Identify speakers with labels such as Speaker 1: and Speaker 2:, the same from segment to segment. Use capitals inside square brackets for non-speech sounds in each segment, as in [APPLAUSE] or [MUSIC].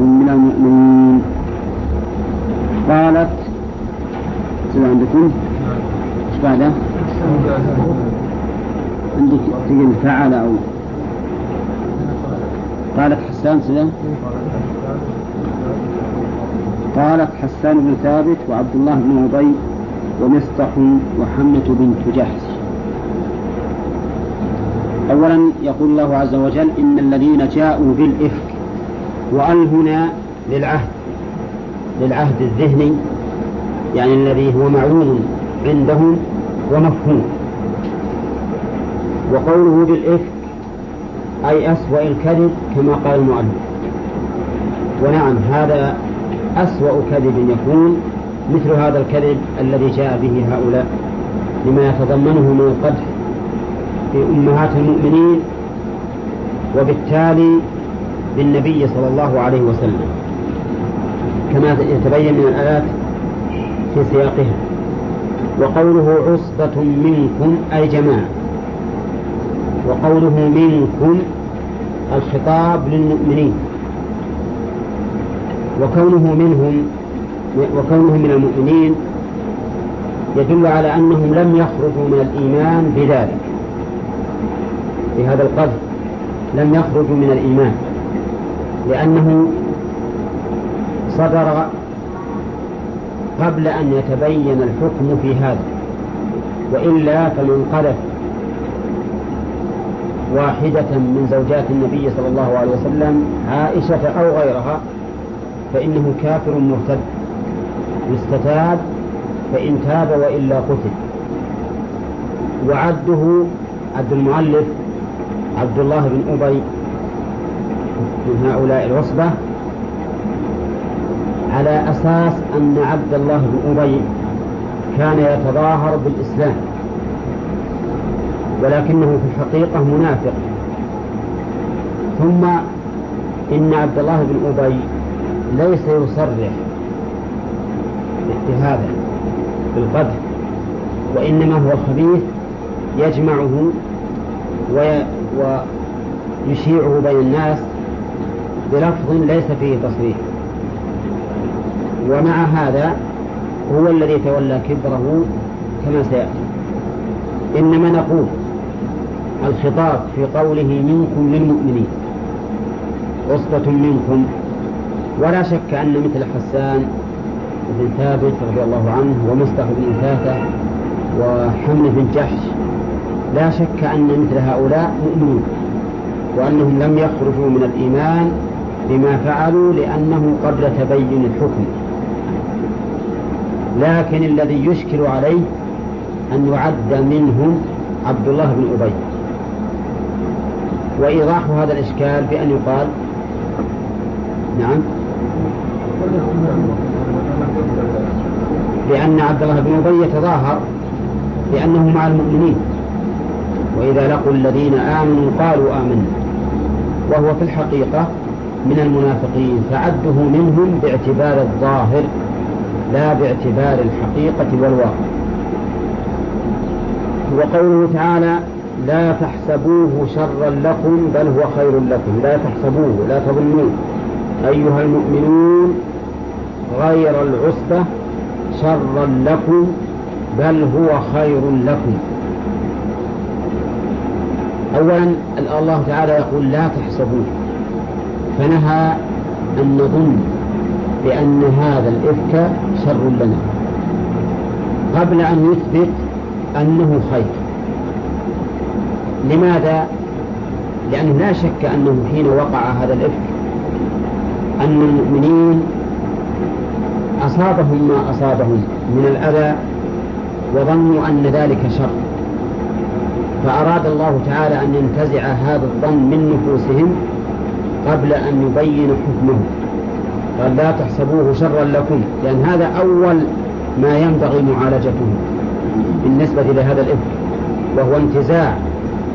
Speaker 1: من المؤمنين قالت سبع عندكم ايش بعده؟ عندك تقول فعل أو قالت حسان سبع قالت حسان بن ثابت وعبد الله بن أبي ومصطح وحمة بنت جحش أولا يقول الله عز وجل إن الذين جاءوا بالإفك وأل هنا للعهد للعهد الذهني يعني الذي هو معلوم عندهم ومفهوم وقوله بالإفك أي أسوأ الكذب كما قال المؤلف ونعم هذا أسوأ كذب يكون مثل هذا الكذب الذي جاء به هؤلاء لما يتضمنه من القدح في أمهات المؤمنين وبالتالي بالنبي صلى الله عليه وسلم كما يتبين من الآيات في سياقها وقوله عصبة منكم أي جماعة وقوله منكم الخطاب للمؤمنين وكونه منهم وكونه من المؤمنين يدل على أنهم لم يخرجوا من الإيمان بذلك بهذا القذف لم يخرجوا من الإيمان لأنه صدر قبل أن يتبين الحكم في هذا وإلا فمنقذة واحدة من زوجات النبي صلى الله عليه وسلم عائشة أو غيرها فإنه كافر مرتد استتاب فإن تاب وإلا قتل وعده عبد المؤلف عبد الله بن أبي من هؤلاء العصبة على أساس أن عبد الله بن أبي كان يتظاهر بالإسلام ولكنه في الحقيقة منافق ثم إن عبد الله بن أبي ليس يصرح بهذا بالقدر وإنما هو خبيث يجمعه ويشيعه بين الناس بلفظ ليس فيه تصريح ومع هذا هو الذي تولى كبره كما سيأتي إنما نقول الخطاب في قوله منكم للمؤمنين أسرة منكم ولا شك أن مثل حسان بن ثابت رضي الله عنه ومصطفى بن ثابت وحمل بن جحش لا شك أن مثل هؤلاء مؤمنون وأنهم لم يخرجوا من الإيمان بما فعلوا لأنه قبل تبين الحكم لكن الذي يشكل عليه أن يعد منهم عبد الله بن أبي وإيضاح هذا الإشكال بأن يقال نعم لأن عبد الله بن أبي يتظاهر لأنه مع المؤمنين وإذا لقوا الذين آمنوا قالوا آمنا وهو في الحقيقة من المنافقين فعده منهم باعتبار الظاهر لا باعتبار الحقيقة والواقع وقوله تعالى لا تحسبوه شرا لكم بل هو خير لكم لا تحسبوه لا تظنوه أيها المؤمنون غير العصبة شرا لكم بل هو خير لكم أولا الله تعالى يقول لا تحسبوه فنهى أن نظن بأن هذا الإفك شر لنا قبل أن يثبت أنه خير لماذا؟ لأنه لا شك أنه حين وقع هذا الإفك أن المؤمنين أصابهم ما أصابهم من الأذى وظنوا أن ذلك شر فأراد الله تعالى أن ينتزع هذا الظن من نفوسهم قبل أن يبين حكمه قال لا تحسبوه شرا لكم لأن هذا أول ما ينبغي معالجته بالنسبة لهذا الإفك وهو انتزاع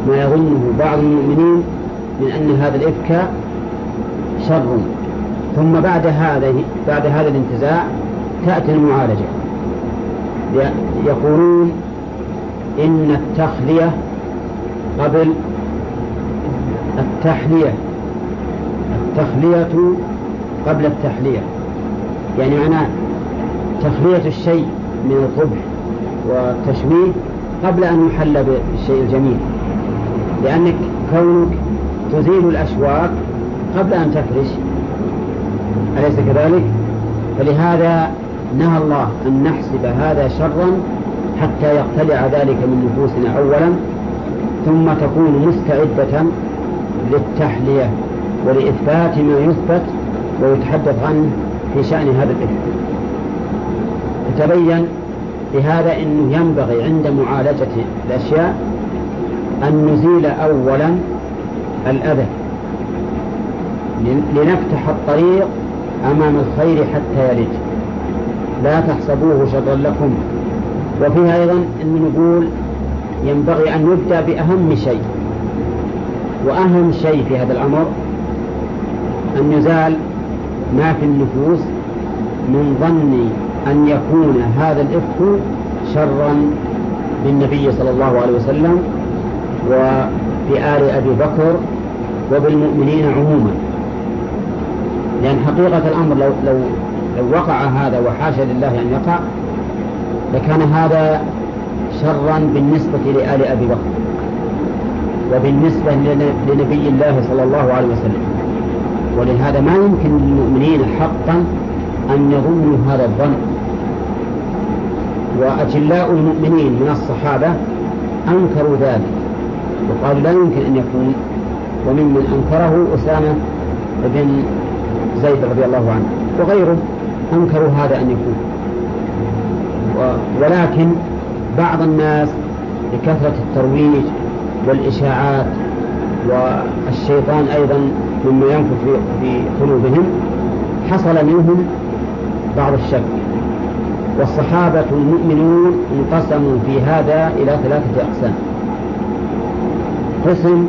Speaker 1: ما يظنه بعض المؤمنين من أن هذا الإفك شر ثم بعد هذا بعد هذا الانتزاع تأتي المعالجة يقولون إن التخلية قبل التحلية التخلية قبل التحلية يعني معناه تخلية الشيء من القبح والتشويه قبل أن يحل بالشيء الجميل لأنك كونك تزيل الأشواك قبل أن تفرش أليس كذلك؟ فلهذا نهى الله أن نحسب هذا شرا حتى يقتلع ذلك من نفوسنا أولا ثم تكون مستعدة للتحلية ولإثبات ما يثبت ويتحدث عنه في شأن هذا الإثم تبين لهذا أنه ينبغي عند معالجة الأشياء أن نزيل أولا الأذى لنفتح الطريق أمام الخير حتى يلج لا تحسبوه شرا لكم وفيها أيضا أن نقول ينبغي أن نبدأ بأهم شيء وأهم شيء في هذا الأمر أن يزال ما في النفوس من ظن أن يكون هذا الإفك شرا بالنبي صلى الله عليه وسلم وفي آل أبي بكر وبالمؤمنين عموما لأن حقيقة الأمر لو, لو, لو وقع هذا وحاشا لله أن يقع لكان هذا شرا بالنسبة لآل أبي بكر وبالنسبة لنبي الله صلى الله عليه وسلم ولهذا ما يمكن للمؤمنين حقا أن يظنوا هذا الظن وأجلاء المؤمنين من الصحابة أنكروا ذلك وقالوا لا يمكن أن يكون وممن أنكره أسامة بن زيد رضي الله عنه وغيره أنكروا هذا أن يكون ولكن بعض الناس لكثرة الترويج والإشاعات والشيطان أيضا ثم ينفث في قلوبهم حصل منهم بعض الشك والصحابة المؤمنون انقسموا في هذا إلى ثلاثة أقسام قسم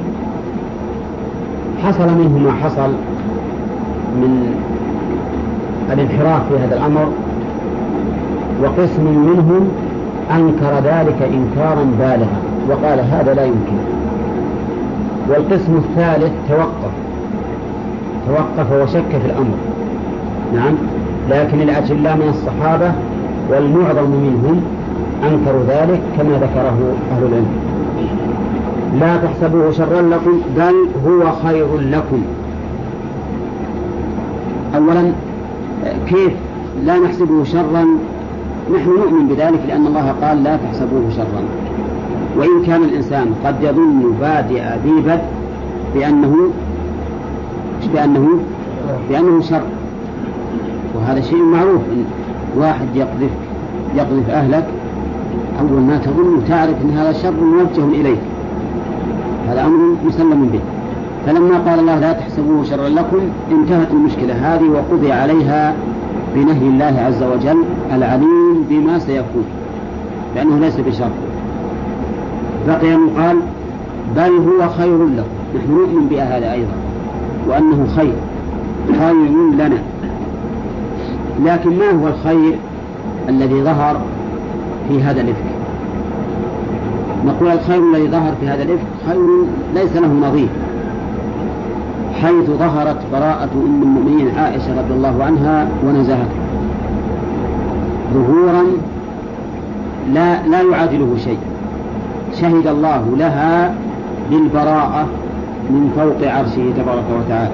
Speaker 1: حصل منه ما حصل من الانحراف في هذا الأمر وقسم منهم أنكر ذلك إنكارا بالغا وقال هذا لا يمكن والقسم الثالث توقف توقف وشك في الأمر نعم لكن الأجلاء من الصحابة والمعظم منهم أنكروا ذلك كما ذكره أهل العلم لا تحسبوه شرا لكم بل هو خير لكم أولا كيف لا نحسبه شرا نحن نؤمن بذلك لأن الله قال لا تحسبوه شرا وإن كان الإنسان قد يظن بادئ ذي بدء بأنه بأنه بأنه شر وهذا شيء معروف إن واحد يقذف يقذف أهلك أول ما تظن تعرف أن هذا شر موجه إليك هذا أمر مسلم به فلما قال الله لا تحسبوه شرا لكم انتهت المشكلة هذه وقضي عليها بنهي الله عز وجل العليم بما سيكون لأنه ليس بشر بقي أن قال بل هو خير لكم نحن نؤمن بهذا أيضا وأنه خير خير لنا لكن ما هو الخير الذي ظهر في هذا الإفك نقول الخير الذي ظهر في هذا الإفك خير ليس له نظير حيث ظهرت براءة أم المؤمنين عائشة رضي الله عنها ونزاهته ظهورا لا لا يعادله شيء شهد الله لها بالبراءة من فوق عرشه تبارك وتعالى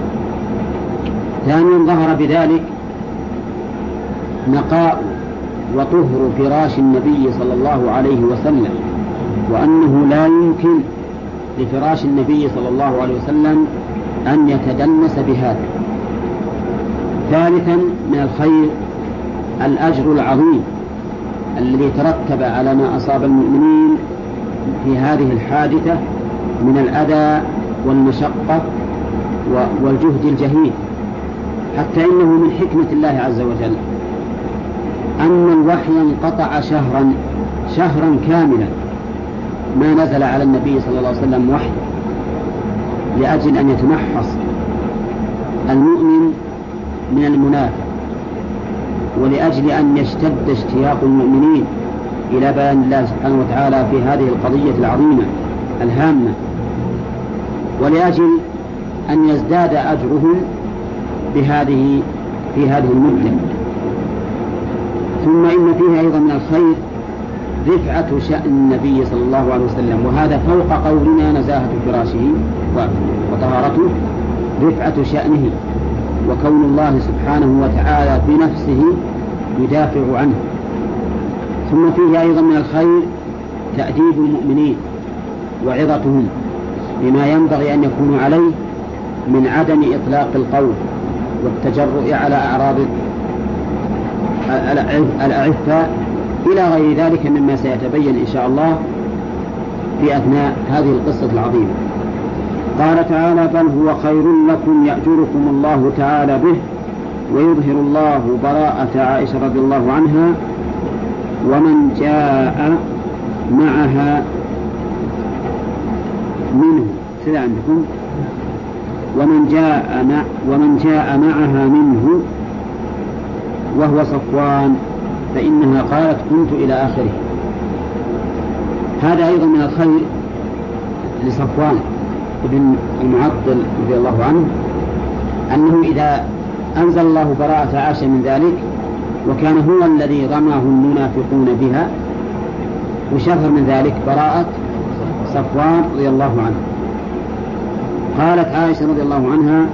Speaker 1: ثانيا ظهر بذلك نقاء وطهر فراش النبي صلى الله عليه وسلم وأنه لا يمكن لفراش النبي صلى الله عليه وسلم أن يتدنس بهذا ثالثا من الخير الأجر العظيم الذي ترتب على ما أصاب المؤمنين في هذه الحادثة من الأذى والمشقة والجهد الجهيد حتى إنه من حكمة الله عز وجل أن الوحي انقطع شهرا شهرا كاملا ما نزل على النبي صلى الله عليه وسلم وحي لأجل أن يتمحص المؤمن من المنافق ولأجل أن يشتد اشتياق المؤمنين إلى بيان الله سبحانه وتعالى في هذه القضية العظيمة الهامة ولأجل أن يزداد أجرهم بهذه في هذه المدة ثم إن فيها أيضا من الخير رفعة شأن النبي صلى الله عليه وسلم وهذا فوق قولنا نزاهة فراشه وطهارته رفعة شأنه وكون الله سبحانه وتعالى بنفسه يدافع عنه ثم فيه أيضا من الخير تأديب المؤمنين وعظتهم بما ينبغي أن يكونوا عليه من عدم إطلاق القول والتجرؤ على أعراض الأعفاء إلى غير ذلك مما سيتبين إن شاء الله في أثناء هذه القصة العظيمة قال تعالى بل هو خير لكم يأجركم الله تعالى به ويظهر الله براءة عائشة رضي الله عنها ومن جاء معها منه كذا عندكم ومن جاء مع ومن جاء معها منه وهو صفوان فإنها قالت كنت إلى آخره هذا أيضا من الخير لصفوان بن المعطل رضي الله عنه أنه إذا أنزل الله براءة عاش من ذلك وكان هو الذي رماه المنافقون بها وشهر من ذلك براءة صفوان رضي الله عنه قالت عائشة رضي الله عنها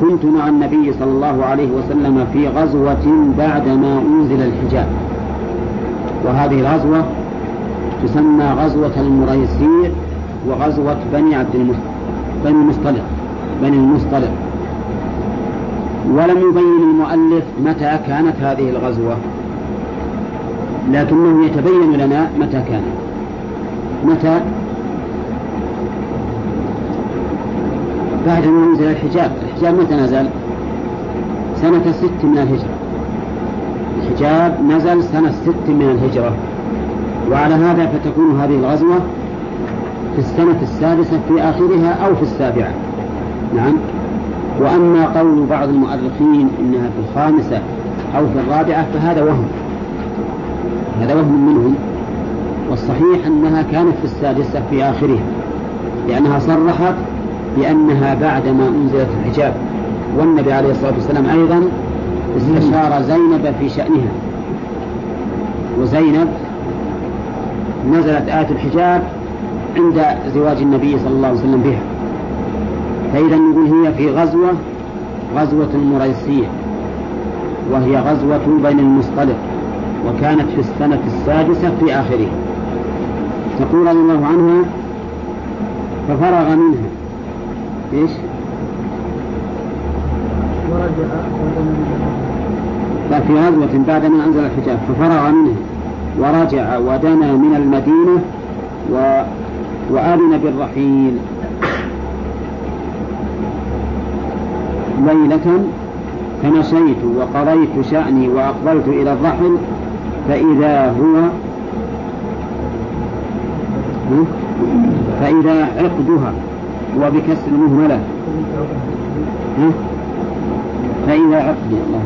Speaker 1: كنت مع النبي صلى الله عليه وسلم في غزوة بعدما أنزل الحجاب وهذه الغزوة تسمى غزوة المريسير وغزوة بني عبد المصطلق بني المصطلق بني المصطلق ولم يبين المؤلف متى كانت هذه الغزوة لكنه يتبين لنا متى كانت متى بعد ما نزل الحجاب الحجاب متى نزل سنة ست من الهجرة الحجاب نزل سنة ست من الهجرة وعلى هذا فتكون هذه الغزوة في السنة السادسة في آخرها أو في السابعة نعم وأما قول بعض المؤرخين إنها في الخامسة أو في الرابعة فهذا وهم هذا وهم منهم والصحيح أنها كانت في السادسة في آخرها لأنها صرحت بأنها بعدما أنزلت الحجاب والنبي عليه الصلاة والسلام أيضا استشار زينب في شأنها وزينب نزلت آية الحجاب عند زواج النبي صلى الله عليه وسلم بها فإذا نقول هي في غزوة غزوة مريسية وهي غزوة بين المصطلق وكانت في السنة السادسة في آخره تقول رضي الله عنها ففرغ منها ايش؟ ورجع ففي غزوة بعد بعدما أنزل الحجاب ففرغ منه ورجع ودنا من المدينة و... وأذن بالرحيل ليلة فمشيت وقضيت شأني وأقبلت إلى الرحل فإذا هو فإذا عقدها وبكسر المهملة فإذا عقدي الله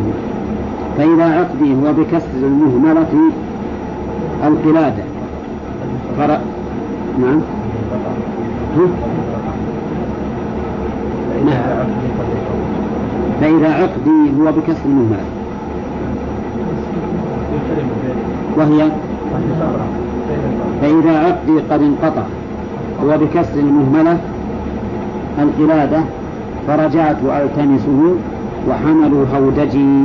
Speaker 1: فإذا عقدي هو بكسر المهملة القلادة فرأ نعم. نعم فإذا عقدي هو بكسر المهملة وهي فإذا عقدي قد انقطع وبكسر المهملة القلادة فرجعت ألتمسه وحملوا هودجي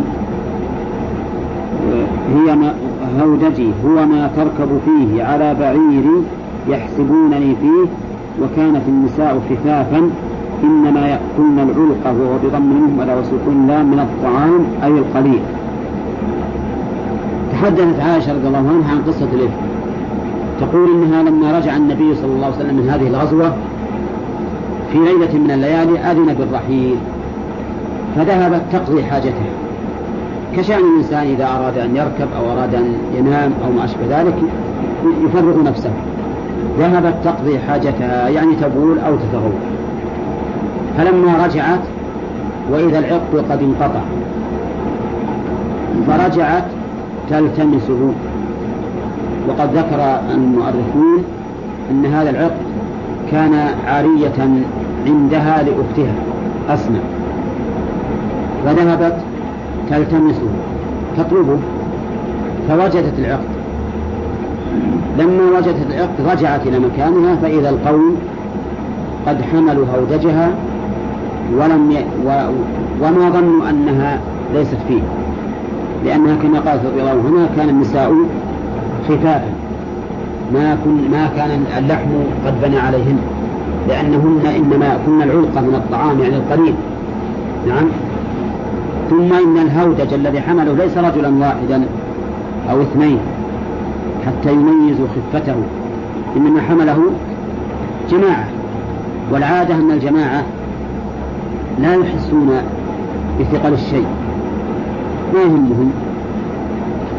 Speaker 1: هي ما هودجي هو ما تركب فيه على بعيري يحسبونني فيه وكانت النساء خفافا إنما يأكلن العلقة وهو بضم منهم ولا وسكون لا من الطعام أي القليل تحدثت عائشة رضي الله عنها عن قصة الإفك تقول إنها لما رجع النبي صلى الله عليه وسلم من هذه الغزوة في ليلة من الليالي أذن بالرحيل فذهبت تقضي حاجته كشأن الإنسان إذا أراد أن يركب أو أراد أن ينام أو ما أشبه ذلك يفرغ نفسه ذهبت تقضي حاجتها يعني تبول أو تتغول فلما رجعت وإذا العقد قد انقطع فرجعت تلتمسه وقد ذكر المؤرخون أن هذا العقد كان عارية عندها لأختها أسنى فذهبت تلتمسه تطلبه فوجدت العقد لما وجدت العقد رجعت إلى مكانها فإذا القوم قد حملوا هودجها ولم ي... و... وما ظنوا أنها ليست فيه لأنها كما قالت رضي الله عنها كان النساء خفافا ما, كن... ما كان اللحم قد بنى عليهن لأنهن إنما يأكلن العلقة من الطعام يعني القليل نعم ثم إن الهودج الذي حمله ليس رجلا واحدا أو اثنين حتى يميزوا خفته إنما حمله جماعة والعادة أن الجماعة لا يحسون بثقل الشيء ما يهمهم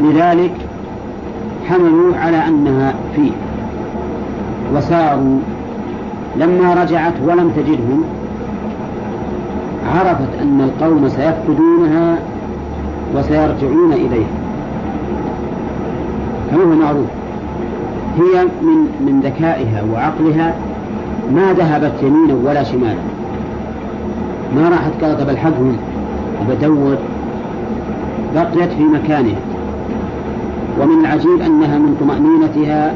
Speaker 1: لذلك حملوا على أنها فيه وساروا لما رجعت ولم تجدهم عرفت أن القوم سيفقدونها وسيرجعون إليها كما هو معروف هي من من ذكائها وعقلها ما ذهبت يمينا ولا شمالا ما راحت قالت بلحقهم وبدور بقيت في مكانها ومن العجيب أنها من طمأنينتها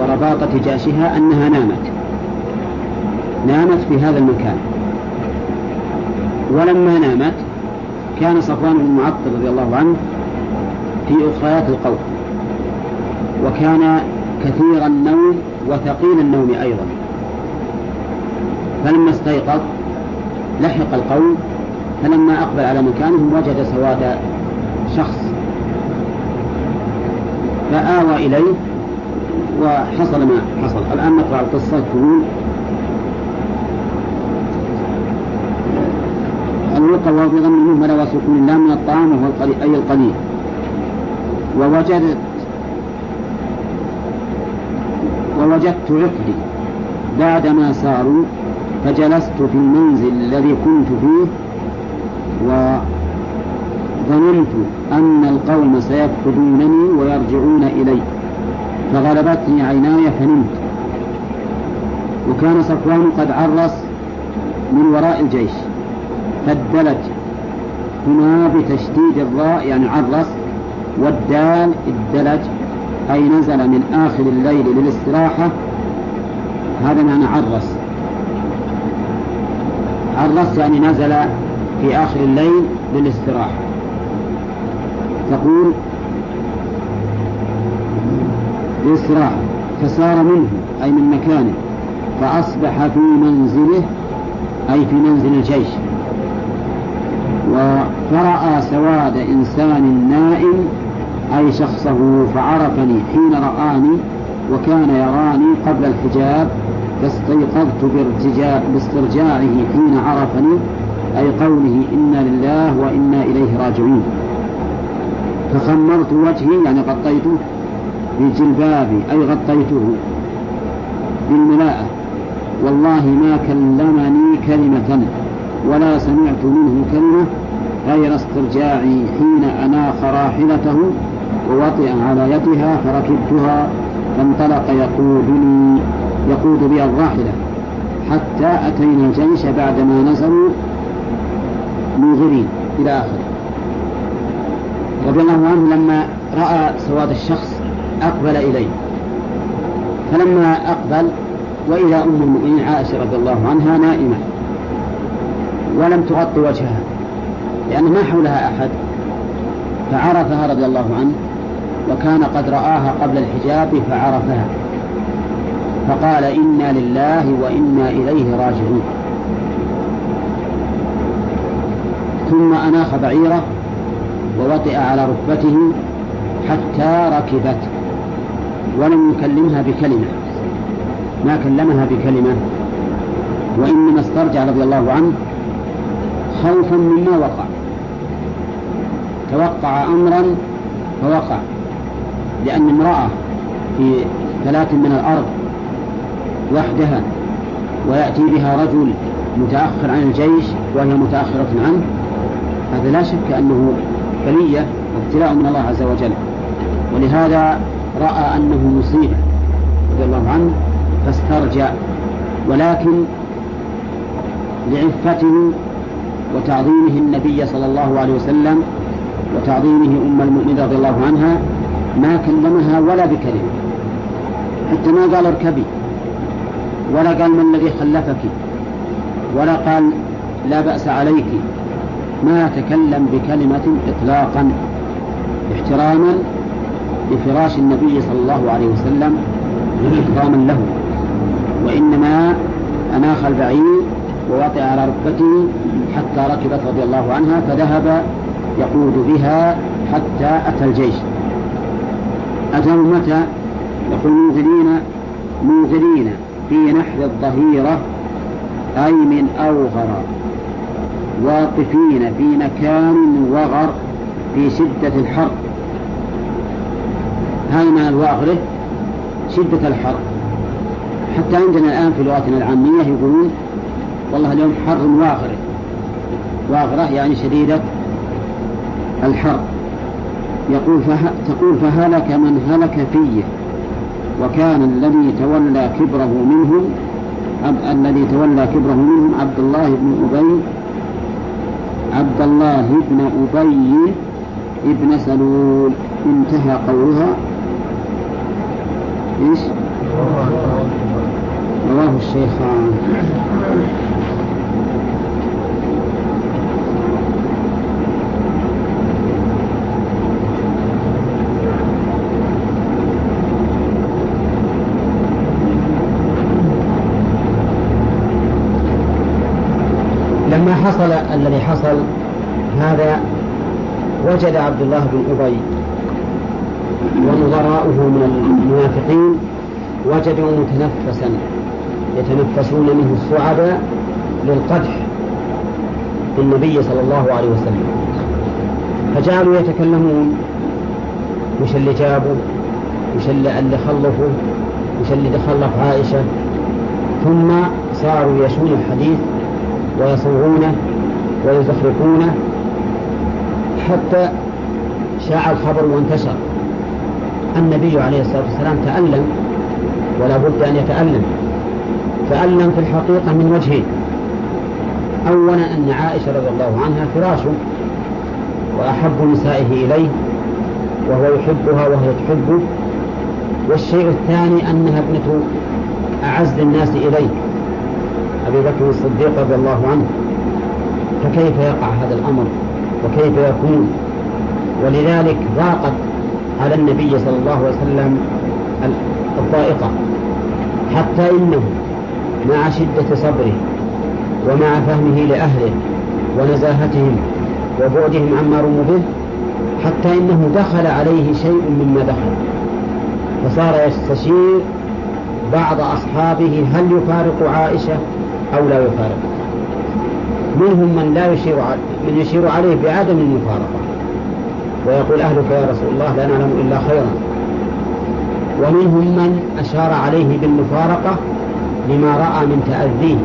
Speaker 1: ورباطة جاشها أنها نامت نامت في هذا المكان ولما نامت كان صفوان بن معطل رضي الله عنه في أخريات القوم وكان كثير النوم وثقيل النوم أيضا فلما استيقظ لحق القوم فلما أقبل على مكانهم وجد سواد شخص فآوى إليه وحصل ما حصل الآن نقرأ القصة تقول أن وهو في غم المهمل وسكون لا من الطعام وهو القليل أي القليل ووجدت ووجدت عقدي بعدما ساروا فجلست في المنزل الذي كنت فيه وظننت أن القوم سيفقدونني ويرجعون إلي فغلبتني عيناي فنمت وكان صفوان قد عرس من وراء الجيش بدلت هنا بتشديد الراء يعني عرس والدال الدلج أي نزل من آخر الليل للاستراحة هذا معنى عرس عرس يعني نزل في آخر الليل للاستراحة تقول للاستراحة فسار منه أي من مكانه فأصبح في منزله أي في منزل الجيش فرأى سواد إنسان نائم أي شخصه فعرفني حين رآني وكان يراني قبل الحجاب فاستيقظت باسترجاعه حين عرفني أي قوله إنا لله وإنا إليه راجعون فخمرت وجهي يعني غطيته بجلبابي أي غطيته بالملاءة والله ما كلمني كلمة ولا سمعت منه كلمة غير استرجاعي حين أناخ راحلته ووطئ على يدها فركبتها فانطلق يقودني يقود بي الراحلة حتى أتينا الجيش بعدما نزلوا منذرين إلى آخره رضي الله عنه لما رأى سواد الشخص أقبل إليه فلما أقبل وإلى أم المؤمنين عائشة رضي الله عنها نائمة ولم تغطي وجهها لأن ما حولها أحد فعرفها رضي الله عنه وكان قد رآها قبل الحجاب فعرفها فقال إنا لله وإنا إليه راجعون ثم أناخ بعيره ووطئ على ركبته حتى ركبت ولم يكلمها بكلمة ما كلمها بكلمة وإنما استرجع رضي الله عنه خوفا مما وقع توقع أمرا فوقع لأن امرأة في ثلاث من الأرض وحدها ويأتي بها رجل متأخر عن الجيش وهي متأخرة عنه هذا لا شك أنه بلية وابتلاء من الله عز وجل ولهذا رأى أنه مصيبة رضي الله عنه فاسترجع ولكن لعفته وتعظيمه النبي صلى الله عليه وسلم وتعظيمه أم المؤمنين رضي الله عنها ما كلمها ولا بكلمة حتى ما قال اركبي ولا قال ما الذي خلفك ولا قال لا بأس عليك ما تكلم بكلمة إطلاقا احتراما لفراش النبي صلى الله عليه وسلم واحتراما له وإنما أناخ البعير ووطئ على ركبته حتى ركبت رضي الله عنها فذهب يقود بها حتى أتى الجيش أتى متى؟ يقول منزلين منزلين في نحر الظهيرة أي من أوغر واقفين في مكان وغر في شدة الحر هذا من الواغر شدة الحر حتى عندنا الآن في لغتنا العامية يقولون والله اليوم حر واغرة واغرة يعني شديدة الحر يقول فه... تقول فهلك من هلك فيه وكان الذي تولى كبره منهم أب... الذي تولى كبره منهم عبد الله بن أبي عبد الله بن أبي ابن سلول انتهى قولها ايش؟ رواه الشيخان حصل الذي حصل هذا وجد عبد الله بن أبي ونظراؤه من المنافقين وجدوا متنفسا يتنفسون منه الصعداء للقدح بالنبي صلى الله عليه وسلم فجعلوا يتكلمون وش اللي جابوا وش اللي, اللي خلفوا وش اللي تخلف عائشة ثم صاروا يشون الحديث ويصوغونه ويزخرفونه حتى شاع الخبر وانتشر النبي عليه الصلاة والسلام تألم ولا بد أن يتألم تألم في الحقيقة من وجهين أولا أن عائشة رضي الله عنها فراشه وأحب نسائه إليه وهو يحبها وهي تحبه والشيء الثاني أنها ابنة أعز الناس إليه أبي بكر الصديق رضي الله عنه فكيف يقع هذا الأمر وكيف يكون ولذلك ضاقت على النبي صلى الله عليه وسلم الضائقة حتى إنه مع شدة صبره ومع فهمه لأهله ونزاهتهم وبعدهم عما رموا به حتى إنه دخل عليه شيء مما دخل فصار يستشير بعض أصحابه هل يفارق عائشة أو لا يفارق منهم من لا يشير من يشير عليه بعدم المفارقة ويقول أهلك يا رسول الله لا نعلم إلا خيرا ومنهم من أشار عليه بالمفارقة لما رأى من تأذيه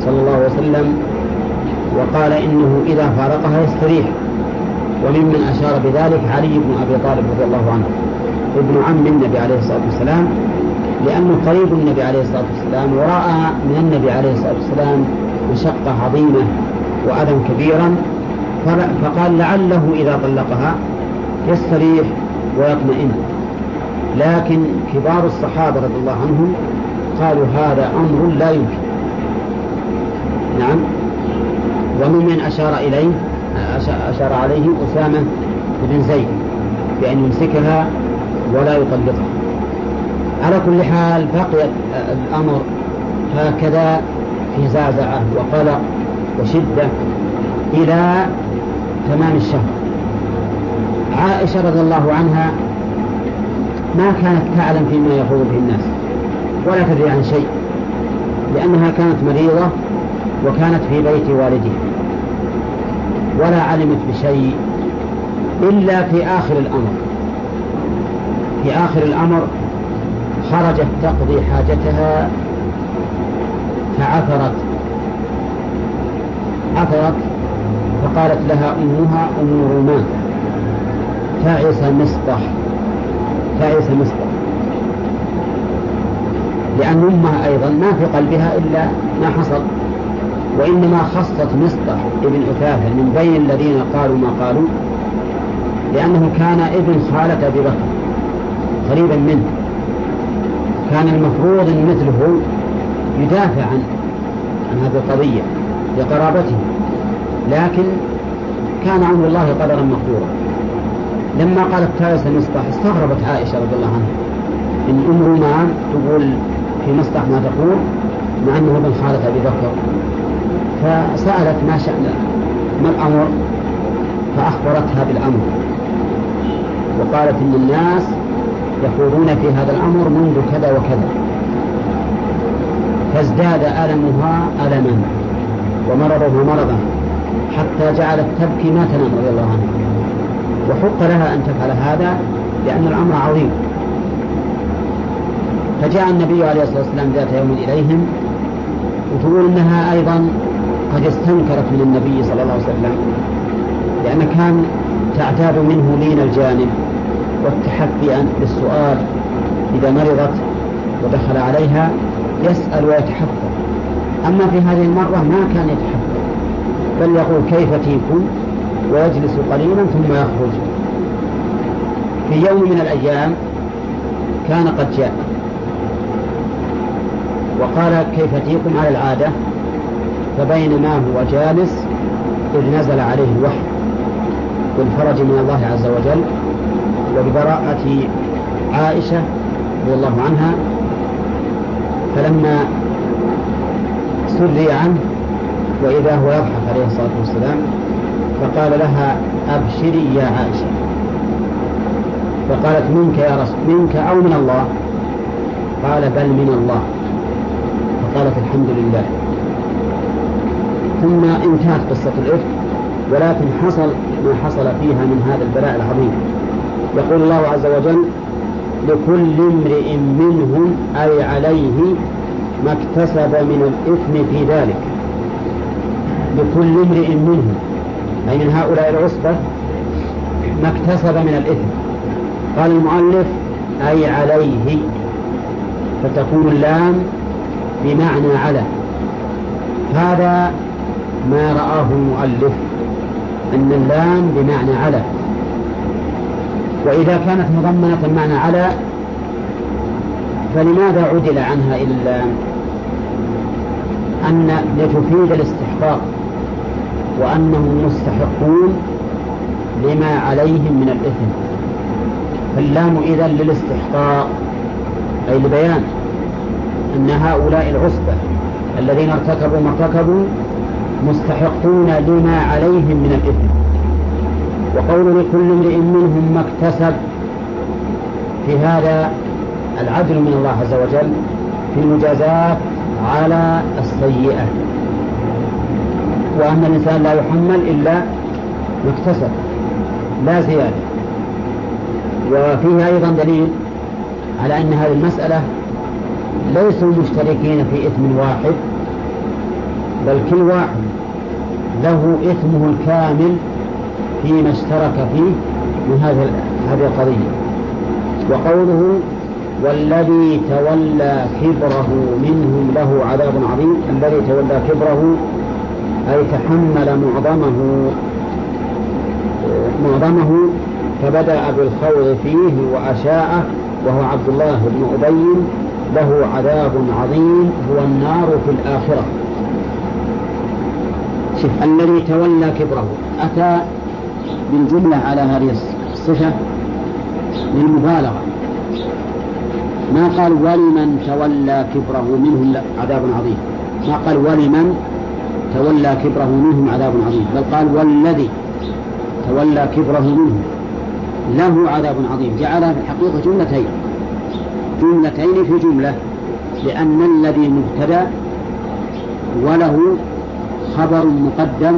Speaker 1: صلى الله عليه وسلم وقال إنه إذا فارقها يستريح وممن أشار بذلك علي بن أبي طالب رضي الله عنه ابن عم النبي عليه الصلاة والسلام لأنه قريب من النبي عليه الصلاة والسلام ورأى من النبي عليه الصلاة والسلام مشقة عظيمة وأذى كبيرا فقال لعله إذا طلقها يستريح ويطمئن لكن كبار الصحابة رضي الله عنهم قالوا هذا أمر لا يمكن نعم وممن أشار إليه أشار عليه أسامة بن زيد بأن يمسكها ولا يطلقها على كل حال بقي الأمر هكذا في زعزعة وقلق وشدة إلى تمام الشهر عائشة رضي الله عنها ما كانت تعلم فيما يقول به الناس ولا تدري عن شيء لأنها كانت مريضة وكانت في بيت والدها ولا علمت بشيء إلا في آخر الأمر في آخر الأمر خرجت تقضي حاجتها فعثرت عثرت فقالت لها أمها أم رومان تعس مصبح تعس مصبح لأن أمها أيضا ما في قلبها إلا ما حصل وإنما خصت مصطح ابن عثاثة من بين الذين قالوا ما قالوا لأنه كان ابن خالة أبي بكر قريبا منه كان المفروض أن مثله يدافع عن عن هذه القضية لقرابته لكن كان أمر الله قدرا مقدورا لما قالت فارس المصطح استغربت عائشة رضي الله عنها إن أم نعم تقول في مصطح ما تقول مع أنه ابن خالة أبي بكر فسألت ما شأن ما الأمر فأخبرتها بالأمر وقالت إن الناس يقولون في هذا الأمر منذ كذا وكذا فازداد ألمها ألما ومرضها مرضا حتى جعلت تبكي ما تنام رضي الله عنها وحق لها أن تفعل هذا لأن الأمر عظيم فجاء النبي عليه الصلاة والسلام ذات يوم إليهم وتقول أنها أيضا قد استنكرت من النبي صلى الله عليه وسلم لأن كان تعتاد منه لين الجانب والتحفي بالسؤال إذا مرضت ودخل عليها يسأل ويتحفى أما في هذه المرة ما كان يتحفى بل يقول كيف تيكون ويجلس قليلا ثم يخرج في يوم من الأيام كان قد جاء وقال كيف تيكم على العادة فبينما هو جالس إذ نزل عليه الوحي بالفرج من الله عز وجل وببراءة عائشة رضي الله عنها فلما سري عنه وإذا هو يضحك عليه الصلاة والسلام فقال لها أبشري يا عائشة فقالت منك يا رسول منك أو من الله قال بل من الله فقالت الحمد لله ثم انتهت قصة الإفك ولكن حصل ما حصل فيها من هذا البلاء العظيم يقول الله عز وجل لكل امرئ منهم أي عليه ما اكتسب من الإثم في ذلك لكل امرئ منهم أي من هؤلاء العصبة ما اكتسب من الإثم قال المؤلف أي عليه فتكون اللام بمعنى على هذا ما رآه المؤلف أن اللام بمعنى على وإذا كانت مضمنة معنى على فلماذا عدل عنها إلا أن لتفيد الاستحقاق وأنهم مستحقون لما عليهم من الإثم فاللام إذا للاستحقاق أي لبيان أن هؤلاء العصبة الذين ارتكبوا ما ارتكبوا مستحقون لما عليهم من الإثم وقول لكل امرئ منهم ما اكتسب في هذا العدل من الله عز وجل في المجازاة على السيئة وأن الإنسان لا يحمل إلا ما اكتسب لا زيادة وفيه أيضا دليل على أن هذه المسألة ليسوا مشتركين في إثم واحد بل كل واحد له إثمه الكامل فيما اشترك فيه من هذه هذه القضية وقوله والذي تولى كبره منهم له عذاب عظيم الذي تولى كبره أي تحمل معظمه معظمه فبدأ بالخوض فيه وأشاعه وهو عبد الله بن أبي له عذاب عظيم هو النار في الآخرة الذي تولى كبره أتى بالجملة على هذه الصفة للمبالغة ما قال ولمن تولى كبره منهم عذاب عظيم ما قال ولمن تولى كبره منهم عذاب عظيم بل قال والذي تولى كبره منهم له عذاب عظيم جعلها في الحقيقة جملتين جملتين في جملة لأن الذي مبتدأ وله خبر مقدم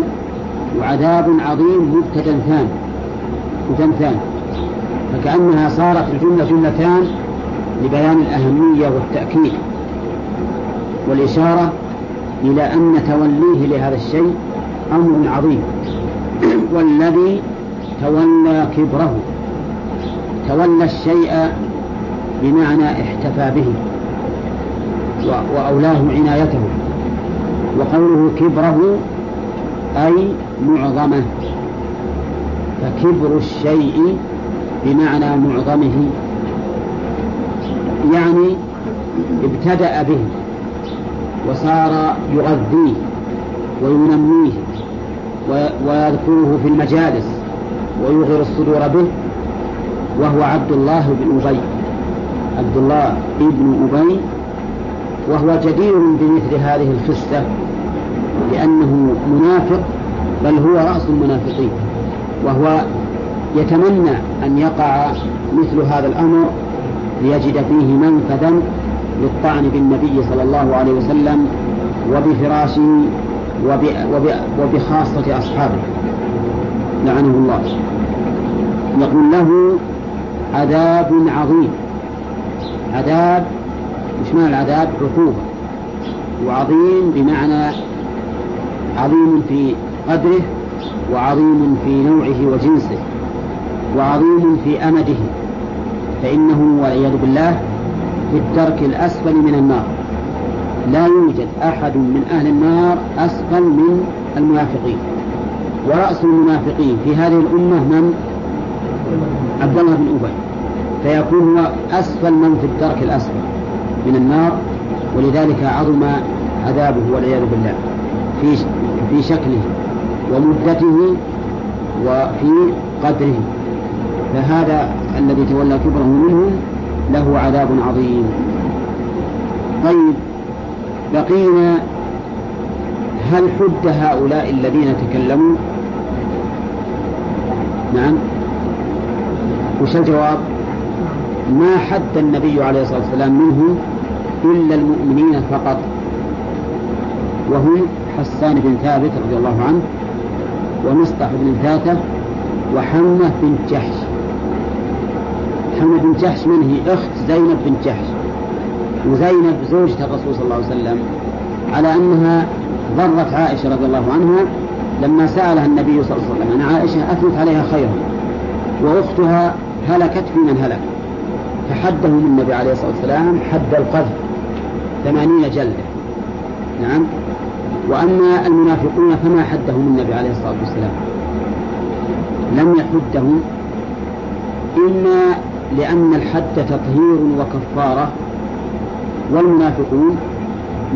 Speaker 1: وعذاب عظيم مبتدأ ثان فكأنها صارت الجملة جملتان لبيان الأهمية والتأكيد والإشارة إلى أن توليه لهذا الشيء أمر عظيم والذي تولى كبره تولى الشيء بمعنى احتفى به وأولاه عنايته وقوله كبره أي معظمه فكبر الشيء بمعنى معظمه يعني ابتدأ به وصار يغذيه وينميه ويذكره في المجالس ويغر الصدور به وهو عبد الله بن أبي عبد الله بن أبي وهو جدير بمثل هذه الخسة لأنه منافق بل هو رأس المنافقين وهو يتمنى أن يقع مثل هذا الأمر ليجد فيه منفذا للطعن بالنبي صلى الله عليه وسلم وبفراشه وب... وب... وبخاصة أصحابه لعنه الله يقول له عذاب عظيم عذاب مش معنى العذاب عقوبة وعظيم بمعنى عظيم في قدره وعظيم في نوعه وجنسه وعظيم في أمده فإنه والعياذ بالله في الدرك الأسفل من النار لا يوجد أحد من أهل النار أسفل من المنافقين ورأس المنافقين في هذه الأمة من عبد الله بن أبي فيكون هو أسفل من في الدرك الأسفل من النار ولذلك عظم عذابه والعياذ بالله في في شكله ومدته وفي قدره فهذا الذي تولى كبره منهم له عذاب عظيم طيب بقينا هل حد هؤلاء الذين تكلموا نعم وش الجواب ما حد النبي عليه الصلاة والسلام منهم إلا المؤمنين فقط وهم حسان بن ثابت رضي الله عنه ومصطح بن الكاتب وحمة بن جحش حمة بن جحش من هي أخت زينب بن جحش وزينب زوجة الرسول صلى الله عليه وسلم على أنها ضرت عائشة رضي الله عنها لما سألها النبي صلى الله عليه وسلم أن عائشة أثنت عليها خيرا وأختها هلكت في من هلك فحدهم النبي عليه الصلاة والسلام حد القذف ثمانين جلدة نعم وأما المنافقون فما حدهم النبي عليه الصلاة والسلام لم يحدهم إما لأن الحد تطهير وكفارة والمنافقون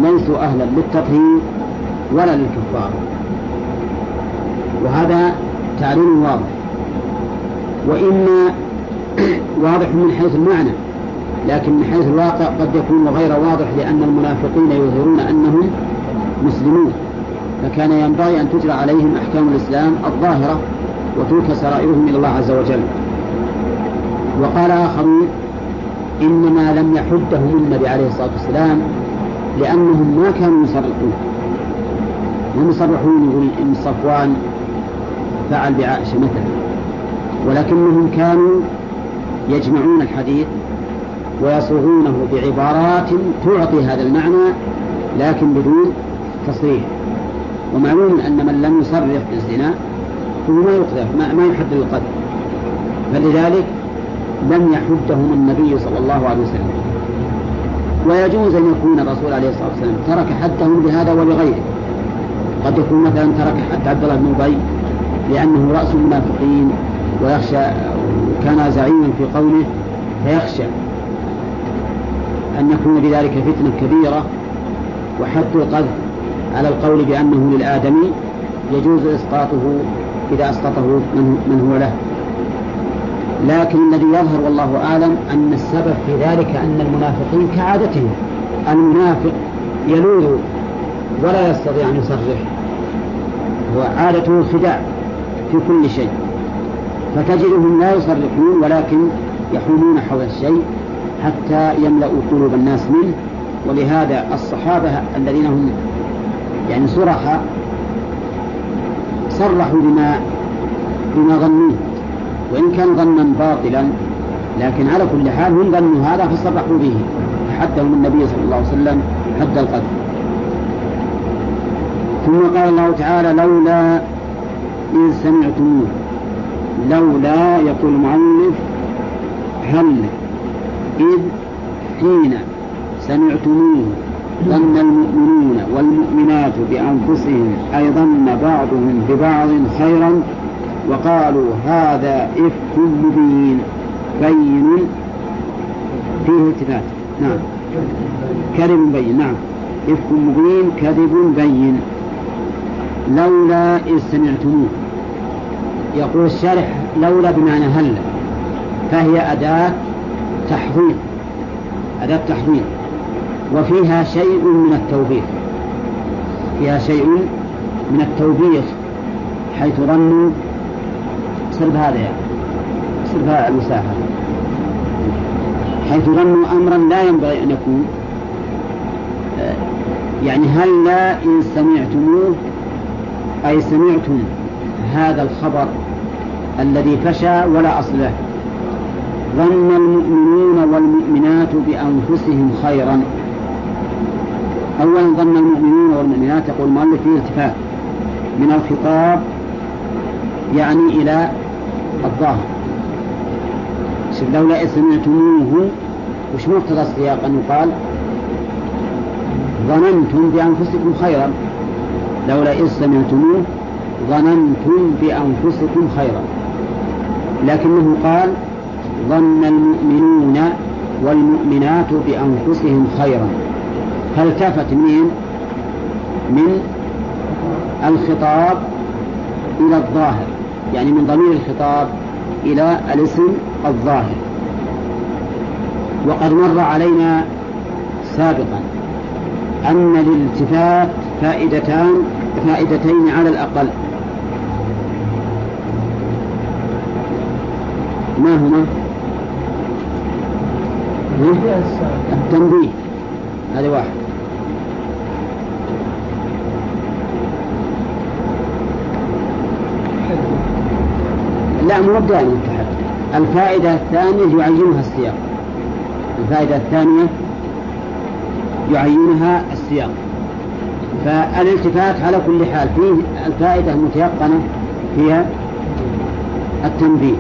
Speaker 1: ليسوا أهلا للتطهير ولا للكفارة وهذا تعليل واضح وإما [CLEARS THROAT] واضح من حيث المعنى لكن من حيث الواقع قد يكون غير واضح لأن المنافقين يظهرون أنهم مسلمون فكان ينبغي أن تجرى عليهم أحكام الإسلام الظاهرة وتلك سرائرهم إلى الله عز وجل وقال آخرون إنما لم يحدهم النبي عليه الصلاة والسلام لأنهم ما كانوا يصرحون هم يصرحون يقول إن صفوان فعل بعائشة مثلا ولكنهم كانوا يجمعون الحديث ويصوغونه بعبارات تعطي هذا المعنى لكن بدون تصريح ومعلوم أن من لم يصرح بالزنا فهو ما يقذف ما, ما يحدد القذف فلذلك لم يحدهم النبي صلى الله عليه وسلم ويجوز أن يكون الرسول عليه الصلاة والسلام ترك حدهم بهذا ولغيره قد يكون مثلا ترك حد عبد الله بن أبي لأنه رأس المنافقين ويخشى كان زعيما في قومه فيخشى أن يكون بذلك فتنة كبيرة وحد القذف على القول بأنه للآدمي يجوز إسقاطه إذا أسقطه من, من هو له لكن الذي يظهر والله أعلم أن السبب في ذلك أن المنافقين كعادتهم المنافق يلوذ ولا يستطيع أن يصرح وعادته الخداع في كل شيء فتجدهم لا يصرحون ولكن يحومون حول الشيء حتى يملأوا قلوب الناس منه ولهذا الصحابة الذين هم يعني صرح صرحوا بما بما ظنوه وإن كان ظنا باطلا لكن على كل حال هم ظنوا هذا فصرحوا به حدهم النبي صلى الله عليه وسلم حد القتل ثم قال الله تعالى لولا إن سمعتموه لولا يقول المؤلف هل إذ حين سمعتموه ظن المؤمنون والمؤمنات بأنفسهم أي ظن بعضهم ببعض خيرا وقالوا هذا إفك مبين بين فيه التفات نعم كذب بين نعم إفك مبين كذب بين لولا إذ سمعتموه يقول الشارح لولا بمعنى هلا فهي أداة تحضير أداة تحضير وفيها شيء من التوبيخ فيها شيء من التوبيخ حيث ظنوا سرب هذا يعني سلب المساحة حيث ظنوا أمرا لا ينبغي أن يكون آه، يعني هل لا إن سمعتموه أي سمعتم هذا الخبر الذي فشى ولا أصل له ظن المؤمنون والمؤمنات بأنفسهم خيرا أولا ظن المؤمنون والمؤمنات يقول المؤلف فيه التفات من الخطاب يعني إلى الظاهر لولا إذ سمعتموه وش مقتضى السياق أن يقال ظننتم بأنفسكم خيرا لولا إذ سمعتموه ظننتم بأنفسكم خيرا لكنه قال ظن المؤمنون والمؤمنات بأنفسهم خيرا فالتفت من من الخطاب إلى الظاهر يعني من ضمير الخطاب إلى الاسم الظاهر وقد مر علينا سابقا أن للالتفات فائدتان فائدتين على الأقل ما هما؟ التنبيه هذا واحد لا مو دائما الفائدة الثانية يعينها السياق الفائدة الثانية يعينها السياق فالالتفات على كل حال فيه الفائدة المتيقنة هي التنبيه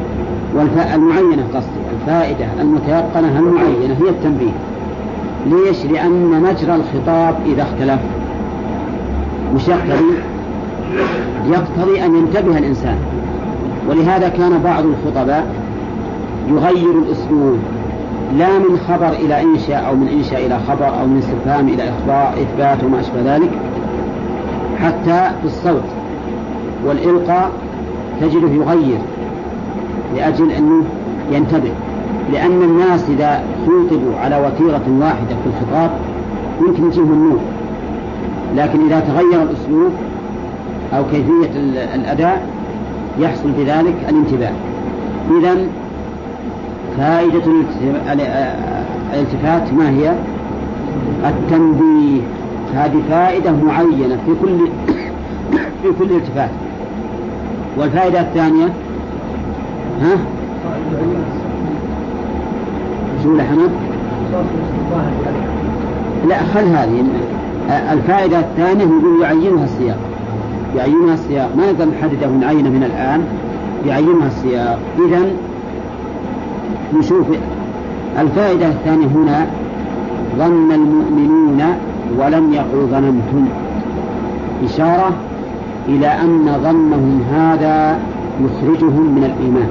Speaker 1: والمعينة قصدي الفائدة المتيقنة المعينة هي التنبيه ليش؟ لأن مجرى الخطاب إذا اختلف مش يقتضي يقتضي أن ينتبه الإنسان ولهذا كان بعض الخطباء يغير الأسلوب لا من خبر إلى إنشاء أو من إنشاء إلى خبر أو من استفهام إلى إخبار إثبات وما أشبه ذلك حتى في الصوت والإلقاء تجده يغير لأجل أنه ينتبه لأن الناس إذا خوطبوا على وتيرة واحدة في الخطاب يمكن يجيهم النور لكن إذا تغير الأسلوب أو كيفية الأداء يحصل بذلك الانتباه إذا فائدة آه، الالتفات ما هي التنبيه هذه فائدة معينة في كل [COUGHS] في كل التفات والفائدة الثانية ها شو حمد لا خل هذه آه، الفائدة الثانية يقول يعينها السياق يعينها السياق ما نقدر نحدده من عينه من الآن يعينها السياق إذا نشوف الفائدة الثانية هنا ظن المؤمنون ولم يقل ظننتم إشارة إلى أن ظنهم هذا يخرجهم من الإيمان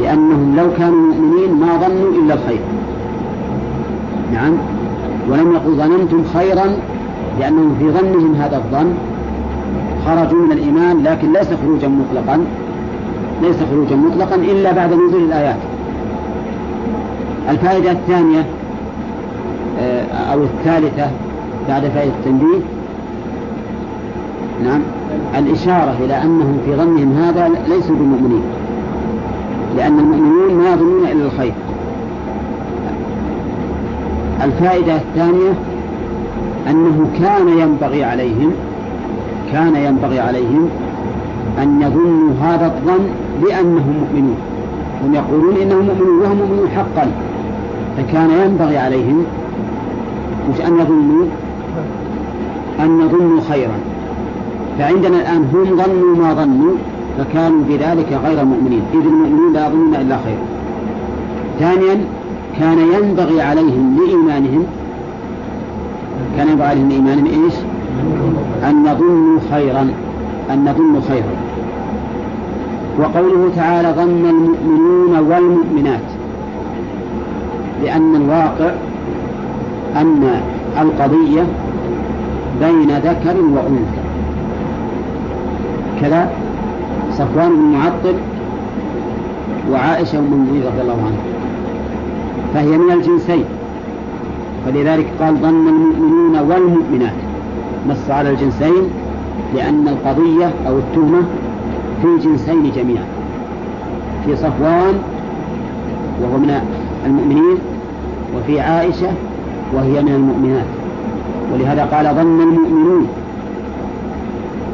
Speaker 1: لأنهم لو كانوا مؤمنين ما ظنوا إلا الخير نعم ولم يقل ظننتم خيرا لأنهم في ظنهم هذا الظن خرجوا من الإيمان لكن ليس خروجا مطلقا ليس خروجا مطلقا إلا بعد نزول الآيات الفائدة الثانية آه، أو الثالثة بعد فائدة التنبيه نعم الإشارة إلى أنهم في ظنهم هذا ليسوا بمؤمنين لأن المؤمنون ما يظنون إلا الخير الفائدة الثانية أنه كان ينبغي عليهم كان ينبغي عليهم أن يظنوا هذا الظن بأنهم مؤمنون هم يقولون إنهم مؤمنون وهم مؤمنون حقا فكان ينبغي عليهم مش أن يظنوا أن يظنوا خيرا فعندنا الآن هم ظنوا ما ظنوا فكانوا بذلك غير مؤمنين إذ المؤمنون لا يظنون إلا خيرا ثانيا كان ينبغي عليهم لإيمانهم كان ينبغي عليهم لإيمانهم إيش؟ أن نظن خيرا أن نظن خيرا وقوله تعالى ظن المؤمنون والمؤمنات لأن الواقع أن القضية بين ذكر وأنثى كذا صفوان بن معطل وعائشة بن مغيث رضي الله عنها فهي من الجنسين فلذلك قال ظن المؤمنون والمؤمنات نص على الجنسين لأن القضية أو التهمة في الجنسين جميعا في صفوان وهو من المؤمنين وفي عائشة وهي من المؤمنات ولهذا قال ظن المؤمنون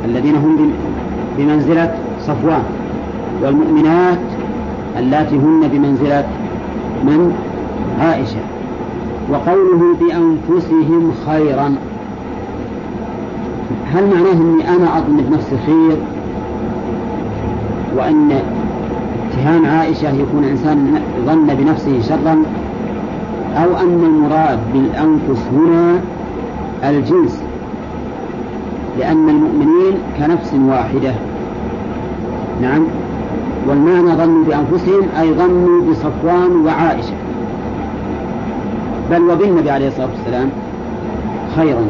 Speaker 1: الذين هم بمنزلة صفوان والمؤمنات اللاتي هن بمنزلة من عائشة وقوله بأنفسهم خيرا هل معناه أني أنا أظن بنفسي خير وأن اتهام عائشة يكون انسان ظن بنفسه شرا أو أن المراد بالأنفس هنا الجنس لأن المؤمنين كنفس واحدة نعم والمعنى ظنوا بأنفسهم أي ظنوا بصفوان وعائشة بل وبالنبي عليه الصلاة والسلام خيرا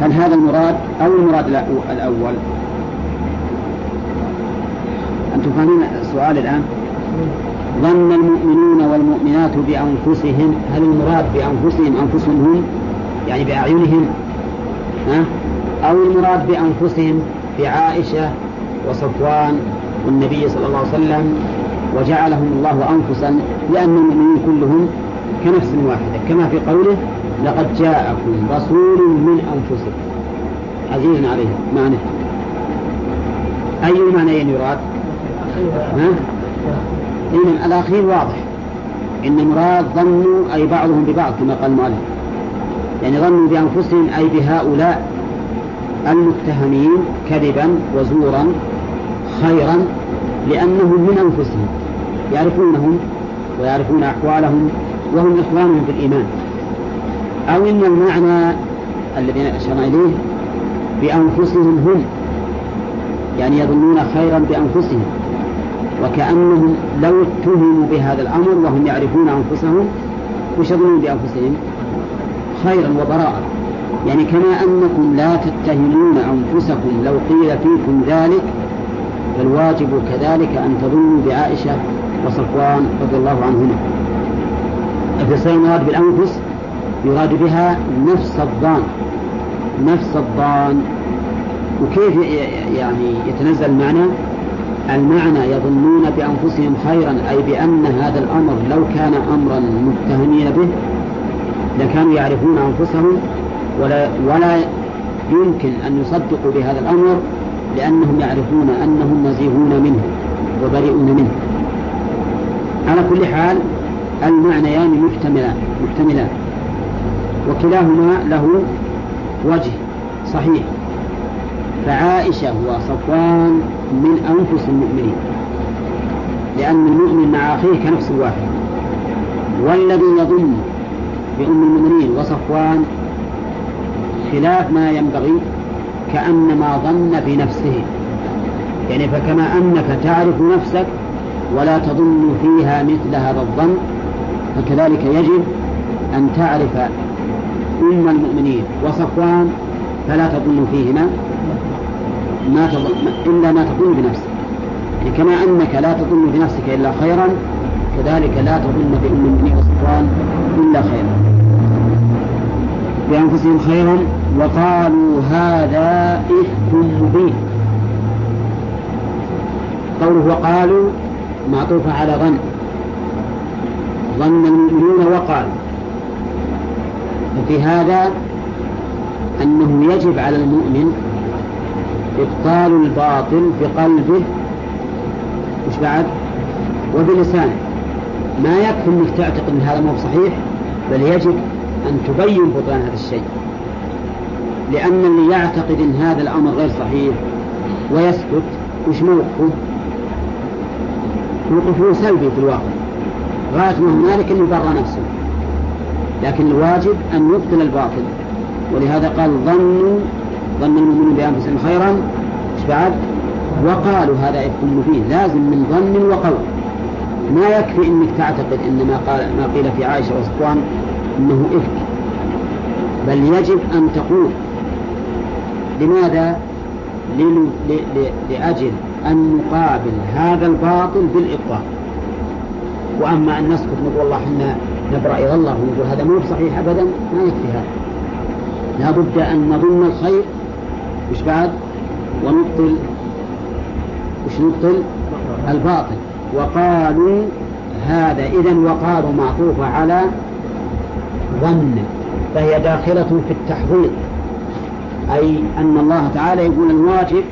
Speaker 1: هل هذا المراد أو المراد الأول أنتم فاهمين السؤال الآن ظن المؤمنون والمؤمنات بأنفسهم هل المراد بأنفسهم أنفسهم هم يعني بأعينهم ها؟ أو المراد بأنفسهم بعائشة وصفوان والنبي صلى الله عليه وسلم وجعلهم الله أنفسا لأن المؤمنين كلهم كنفس واحدة كما في قوله لقد جاءكم رسول من أنفسكم عزيز عليه معنى أي معنيين يراد؟ ها؟ إذن الأخير واضح إن المراد ظنوا أي بعضهم ببعض كما قال المؤلف يعني ظنوا بأنفسهم أي بهؤلاء المتهمين كذبا وزورا خيرا لأنهم من أنفسهم يعرفونهم ويعرفون أحوالهم وهم إخوانهم في الإيمان أو أن المعنى الذي أشرنا إليه بأنفسهم هم يعني يظنون خيرا بأنفسهم وكأنهم لو اتهموا بهذا الأمر وهم يعرفون أنفسهم وش يظنون بأنفسهم خيرا وبراءة يعني كما أنكم لا تتهمون أنفسكم لو قيل فيكم ذلك فالواجب كذلك أن تظنوا بعائشة وصفوان رضي الله عنهما فالسينات بالأنفس يراد بها نفس الضان نفس الضان وكيف يعني يتنزل المعنى المعنى يظنون بأنفسهم خيرا أي بأن هذا الأمر لو كان أمرا متهمين به لكانوا يعرفون أنفسهم ولا, ولا يمكن أن يصدقوا بهذا الأمر لأنهم يعرفون أنهم نزيهون منه وبريئون منه على كل حال المعنيان محتملان محتملان وكلاهما له وجه صحيح فعائشة وصفوان من أنفس المؤمنين لأن المؤمن مع أخيه كنفس واحد والذي يظن بأم المؤمنين وصفوان خلاف ما ينبغي كأنما ظن في نفسه يعني فكما أنك تعرف نفسك ولا تظن فيها مثل هذا الظن فكذلك يجب أن تعرف أم المؤمنين وصفوان فلا تظن فيهما ما تظن إلا ما تظن بنفسك يعني كما أنك لا تظن بنفسك إلا خيرا كذلك لا تظن بأم المؤمنين وصفوان إلا خيرا بأنفسهم خيرا وقالوا هذا إفك مبين قوله وقالوا معطوفة على ظن ظن المؤمنون وقالوا وفي هذا أنه يجب على المؤمن إبطال الباطل بقلبه مش بعد وبلسانه ما يكفي أنك تعتقد أن هذا مو صحيح بل يجب أن تبين بطلان هذا الشيء لأن اللي يعتقد أن هذا الأمر غير صحيح ويسكت وش موقفه؟ موقفه سلبي في الواقع غاية ما هنالك أنه برا نفسه لكن الواجب أن يبطل الباطل ولهذا قال ظنوا ظن المؤمنون بأنفسهم خيرا إيش بعد؟ وقالوا هذا إفك مفيد لازم من ظن وقول ما يكفي أنك تعتقد أن ما قال ما قيل في عائشة وصفوان أنه إفك بل يجب أن تقول لماذا؟ لأجل أن نقابل هذا الباطل بالإبطال وأما أن نسكت نقول والله احنا نبرا إلى الله ونقول هذا مو صحيح أبدا ما يكفي هذا لابد أن نظن الخير مش بعد ونبطل مش نبطل الباطل وقالوا هذا إذا وقالوا معطوفة على ظن فهي داخلة في التحضير أي أن الله تعالى يقول الواجب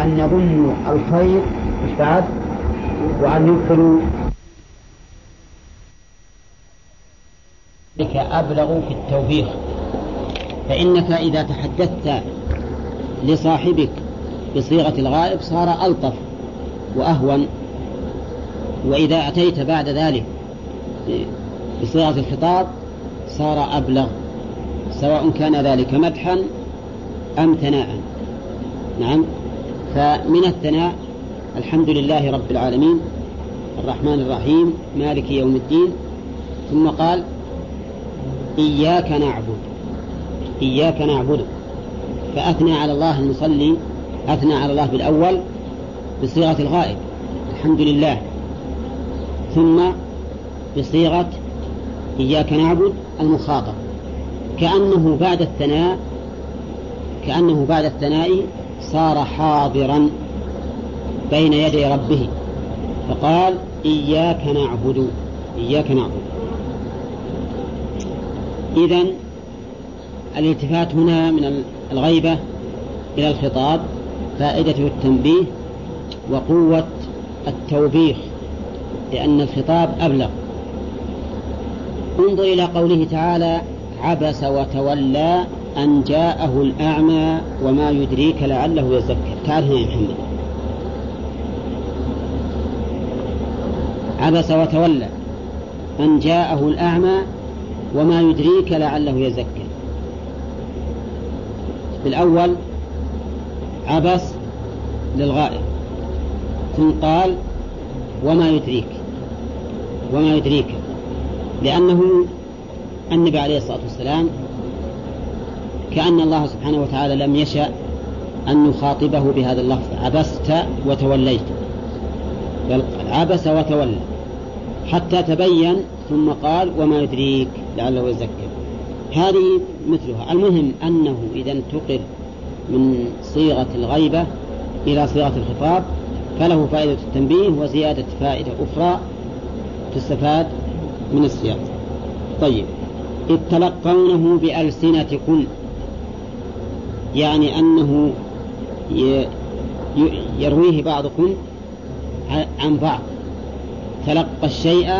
Speaker 1: أن يظنوا الخير مش بعد وأن يبطلوا
Speaker 2: ذلك أبلغ في التوبيخ فإنك إذا تحدثت لصاحبك بصيغة الغائب صار ألطف وأهون وإذا أتيت بعد ذلك بصيغة الخطاب صار أبلغ سواء كان ذلك مدحا أم ثناء نعم فمن الثناء الحمد لله رب العالمين الرحمن الرحيم مالك يوم الدين ثم قال إياك نعبد إياك نعبد فأثنى على الله المصلي أثنى على الله بالأول بصيغة الغائب الحمد لله ثم بصيغة إياك نعبد المخاطب كأنه بعد الثناء كأنه بعد الثناء صار حاضرا بين يدي ربه فقال إياك نعبد إياك نعبد إذا الالتفات هنا من الغيبة إلى الخطاب فائدته التنبيه وقوة التوبيخ لأن الخطاب أبلغ انظر إلى قوله تعالى عبس وتولى أن جاءه الأعمى وما يدريك لعله يزكى تعال هنا يا محمد عبس وتولى أن جاءه الأعمى وما يدريك لعله يزكى بالأول عبس للغائب ثم قال وما يدريك وما يدريك لأنه النبي عليه الصلاة والسلام كأن الله سبحانه وتعالى لم يشأ أن نخاطبه بهذا اللفظ عبست وتوليت بل عبس وتولى حتى تبين ثم قال وما يدريك لعله يزكى هذه مثلها المهم أنه إذا انتقل من صيغة الغيبة إلى صيغة الخطاب فله فائدة التنبيه وزيادة فائدة أخرى تستفاد من السياق طيب اتلقونه بألسنتكم يعني أنه يرويه بعضكم عن بعض تلقى الشيء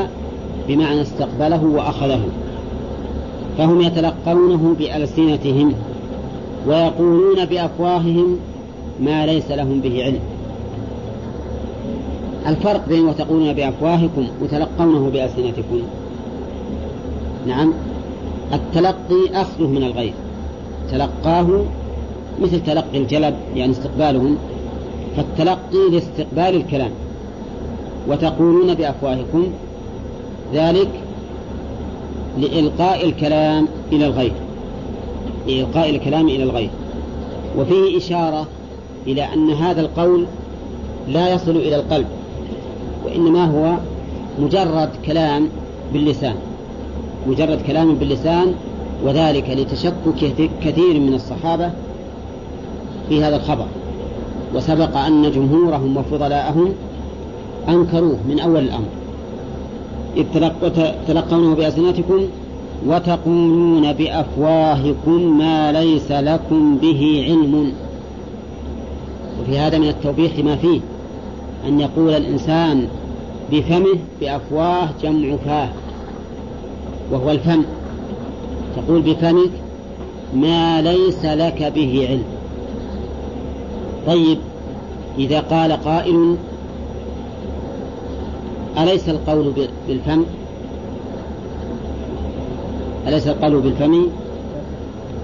Speaker 2: بمعنى استقبله وأخذه فهم يتلقونه بألسنتهم ويقولون بأفواههم ما ليس لهم به علم الفرق بين وتقولون بأفواهكم وتلقونه بألسنتكم نعم التلقي أخذه من الغير تلقاه مثل تلقي الجلب يعني استقبالهم فالتلقي لاستقبال الكلام وتقولون بأفواهكم ذلك لإلقاء الكلام إلى الغير لإلقاء الكلام إلى الغير وفيه إشارة إلى أن هذا القول لا يصل إلى القلب وإنما هو مجرد كلام باللسان مجرد كلام باللسان وذلك لتشكك كثير من الصحابة في هذا الخبر وسبق أن جمهورهم وفضلاءهم أنكروه من أول الأمر إذ تلقونه بألسنتكم وتقولون بأفواهكم ما ليس لكم به علم وفي هذا من التوبيخ ما فيه أن يقول الإنسان بفمه بأفواه جمع فاه وهو الفم تقول بفمك ما ليس لك به علم طيب إذا قال قائل أليس القول بالفم أليس القول بالفم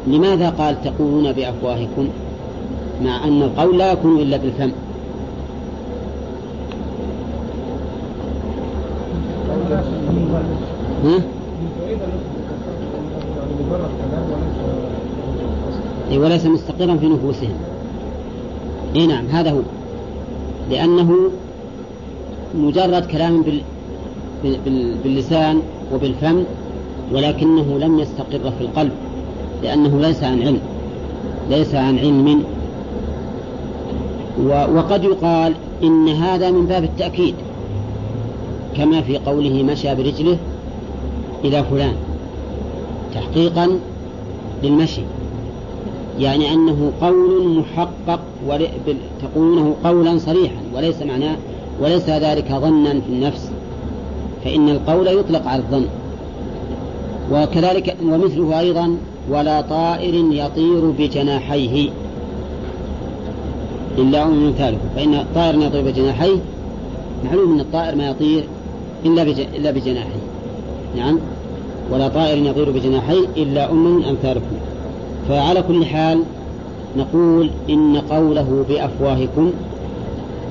Speaker 2: لماذا قال تقولون بأفواهكم
Speaker 1: مع أن القول لا يكون إلا بالفم ها؟ وليس مستقرا في نفوسهم اي نعم هذا هو لأنه مجرد كلام بال... بال... باللسان وبالفم ولكنه لم يستقر في القلب لأنه ليس عن علم ليس عن علم و... وقد يقال إن هذا من باب التأكيد كما في قوله مشى برجله إلى فلان تحقيقا للمشي يعني أنه قول محقق تقولونه قولا صريحا وليس معناه وليس ذلك ظنا في النفس فإن القول يطلق على الظن وكذلك ومثله أيضا ولا طائر يطير بجناحيه إلا أم مثاله فإن طائر يطير بجناحيه معلوم أن الطائر ما يطير إلا إلا بجناحيه نعم ولا طائر يطير بجناحيه إلا أم أمثالكم فعلى كل حال نقول إن قوله بأفواهكم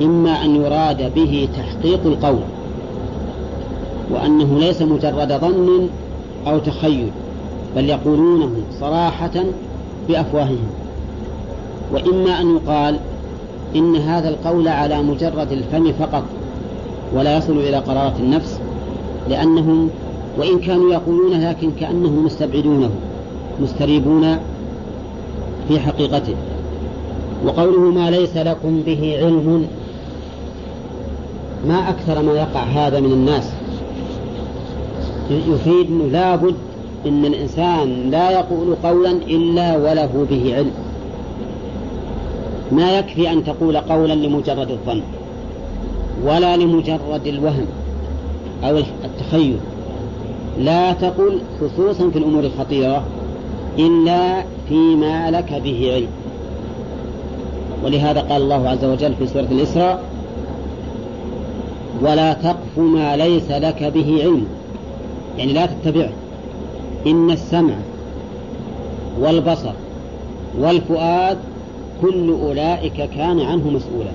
Speaker 1: إما أن يراد به تحقيق القول وأنه ليس مجرد ظن أو تخيل بل يقولونه صراحة بأفواههم وإما أن يقال إن هذا القول على مجرد الفم فقط ولا يصل إلى قرارة النفس لأنهم وإن كانوا يقولون لكن كأنهم مستبعدونه مستريبون في حقيقته وقوله ما ليس لكم به علم ما أكثر ما يقع هذا من الناس يفيد أنه لابد أن الإنسان لا يقول قولا إلا وله به علم ما يكفي أن تقول قولا لمجرد الظن ولا لمجرد الوهم أو التخيل لا تقل خصوصا في الأمور الخطيرة إلا فيما لك به علم ولهذا قال الله عز وجل في سورة الإسراء ولا تقف ما ليس لك به علم يعني لا تتبعه إن السمع والبصر والفؤاد كل أولئك كان عنه مسؤولا